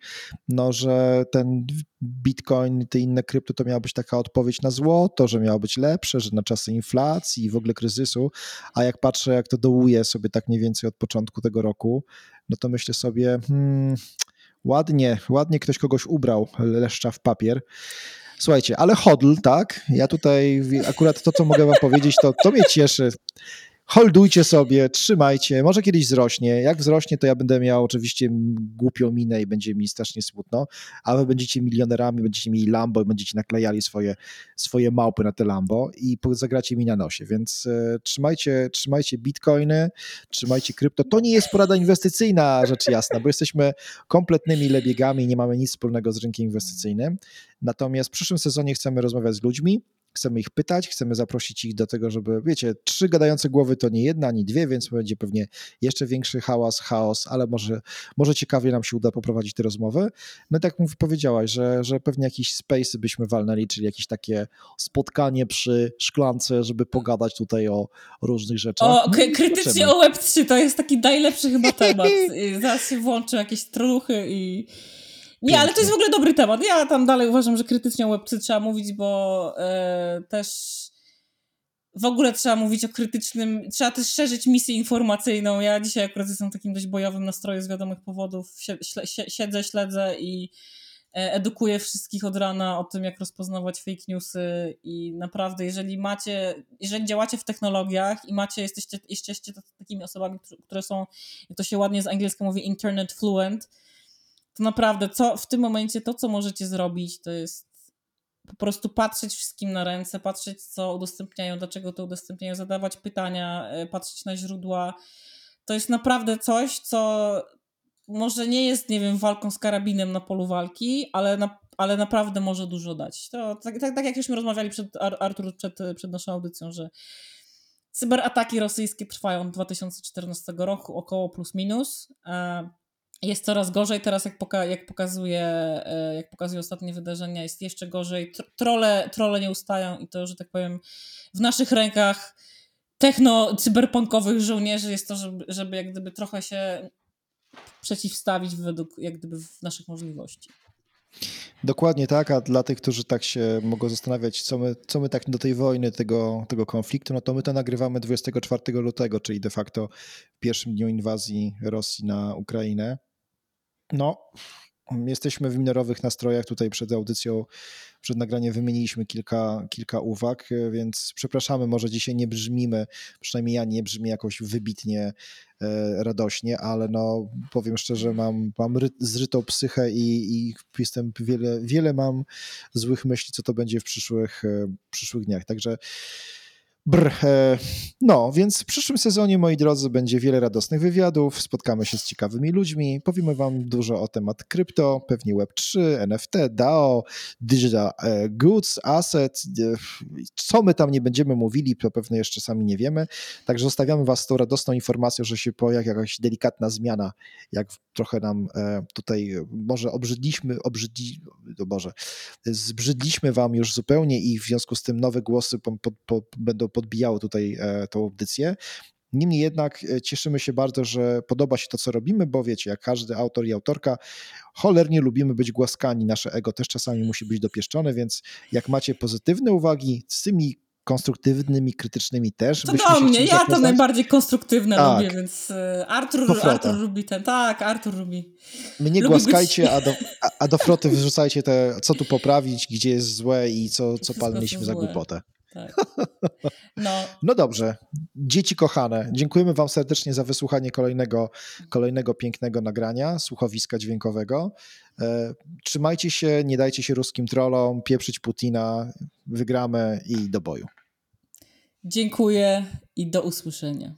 no, że ten Bitcoin, te inne krypto to miała być taka odpowiedź na zło, to, że miało być lepsze, że na czasy inflacji i w ogóle kryzysu, a jak patrzę, jak to dołuje sobie tak mniej więcej od początku tego roku, no to myślę sobie, hmm, ładnie, ładnie ktoś kogoś ubrał, leszcza w papier. Słuchajcie, ale hodl, tak? Ja tutaj akurat to, co mogę wam powiedzieć, to, to mnie cieszy holdujcie sobie, trzymajcie, może kiedyś wzrośnie. Jak wzrośnie, to ja będę miał oczywiście głupią minę i będzie mi strasznie smutno, a wy będziecie milionerami, będziecie mieli Lambo i będziecie naklejali swoje, swoje małpy na te Lambo i zagracie mi na nosie, więc e, trzymajcie, trzymajcie bitcoiny, trzymajcie krypto. To nie jest porada inwestycyjna, rzecz jasna, bo jesteśmy kompletnymi lebiegami nie mamy nic wspólnego z rynkiem inwestycyjnym. Natomiast w przyszłym sezonie chcemy rozmawiać z ludźmi, chcemy ich pytać, chcemy zaprosić ich do tego, żeby, wiecie, trzy gadające głowy to nie jedna, ani dwie, więc będzie pewnie jeszcze większy hałas, chaos, ale może, może ciekawie nam się uda poprowadzić te rozmowy. No tak jak powiedziałaś, że, że pewnie jakiś space byśmy walnęli, czyli jakieś takie spotkanie przy szklance, żeby pogadać tutaj o różnych rzeczach. O, no, krytycznie o Web3 to jest taki najlepszy chyba temat. <laughs> Zaraz się włączę jakieś truchy i nie, ale to jest w ogóle dobry temat. Ja tam dalej uważam, że krytycznie o Web3 trzeba mówić, bo e, też w ogóle trzeba mówić o krytycznym, trzeba też szerzyć misję informacyjną. Ja dzisiaj akurat jestem w takim dość bojowym nastroju z wiadomych powodów. Siedzę, śledzę i e, edukuję wszystkich od rana o tym, jak rozpoznawać fake newsy i naprawdę, jeżeli macie, jeżeli działacie w technologiach i macie, jesteście, jesteście takimi osobami, które są, jak to się ładnie z angielskiego mówi, internet fluent, to naprawdę co w tym momencie to, co możecie zrobić, to jest po prostu patrzeć wszystkim na ręce, patrzeć, co udostępniają, dlaczego to udostępniają, zadawać pytania, e, patrzeć na źródła. To jest naprawdę coś, co może nie jest, nie wiem, walką z karabinem na polu walki, ale, na, ale naprawdę może dużo dać. To tak, tak, tak jak żeśmy rozmawiali przed Artur przed, przed naszą audycją, że cyberataki rosyjskie trwają od 2014 roku, około plus minus. Jest coraz gorzej. Teraz, jak, poka jak, pokazuje, e, jak pokazują ostatnie wydarzenia, jest jeszcze gorzej. Trole, trole nie ustają i to, że tak powiem, w naszych rękach techno-cyberpunkowych żołnierzy jest to, żeby, żeby jak gdyby trochę się przeciwstawić według jak gdyby naszych możliwości. Dokładnie tak, a dla tych, którzy tak się mogą zastanawiać, co my, co my tak do tej wojny, tego, tego konfliktu, no to my to nagrywamy 24 lutego, czyli de facto w pierwszym dniu inwazji Rosji na Ukrainę. No, jesteśmy w minorowych nastrojach. Tutaj przed audycją, przed nagraniem wymieniliśmy kilka, kilka uwag, więc przepraszamy, może dzisiaj nie brzmimy, przynajmniej ja nie brzmi jakoś wybitnie e, radośnie, ale no powiem szczerze, mam, mam ry, zrytą psychę i, i jestem wiele, wiele mam złych myśli, co to będzie w przyszłych, e, przyszłych dniach. Także Brr. E, no, więc w przyszłym sezonie, moi drodzy, będzie wiele radosnych wywiadów, spotkamy się z ciekawymi ludźmi, powiemy wam dużo o temat krypto, pewnie Web3, NFT, DAO, Digital e, Goods, Asset, e, co my tam nie będziemy mówili, to pewnie jeszcze sami nie wiemy, także zostawiamy was z tą radosną informacją, że się pojawi jakaś delikatna zmiana, jak trochę nam tutaj może obrzydliśmy, obrzydli, Boże, zbrzydliśmy wam już zupełnie i w związku z tym nowe głosy będą podbijało tutaj e, tą audycję. Niemniej jednak e, cieszymy się bardzo, że podoba się to, co robimy, bo wiecie, jak każdy autor i autorka, cholernie lubimy być głaskani. Nasze ego też czasami musi być dopieszczone, więc jak macie pozytywne uwagi z tymi konstruktywnymi, krytycznymi też. To do mnie, ja to najbardziej konstruktywne tak. lubię, więc e, Artur, Artur lubi ten, tak, Artur lubi. Mnie lubi głaskajcie, być... a, do, a, do froty wyrzucajcie te, co tu poprawić, gdzie jest złe i co, co paliliśmy za głupotę. Tak. <laughs> No. no dobrze. Dzieci kochane, dziękujemy Wam serdecznie za wysłuchanie kolejnego, kolejnego pięknego nagrania, słuchowiska dźwiękowego. E, trzymajcie się, nie dajcie się ruskim trollom, pieprzyć Putina, wygramy i do boju. Dziękuję i do usłyszenia.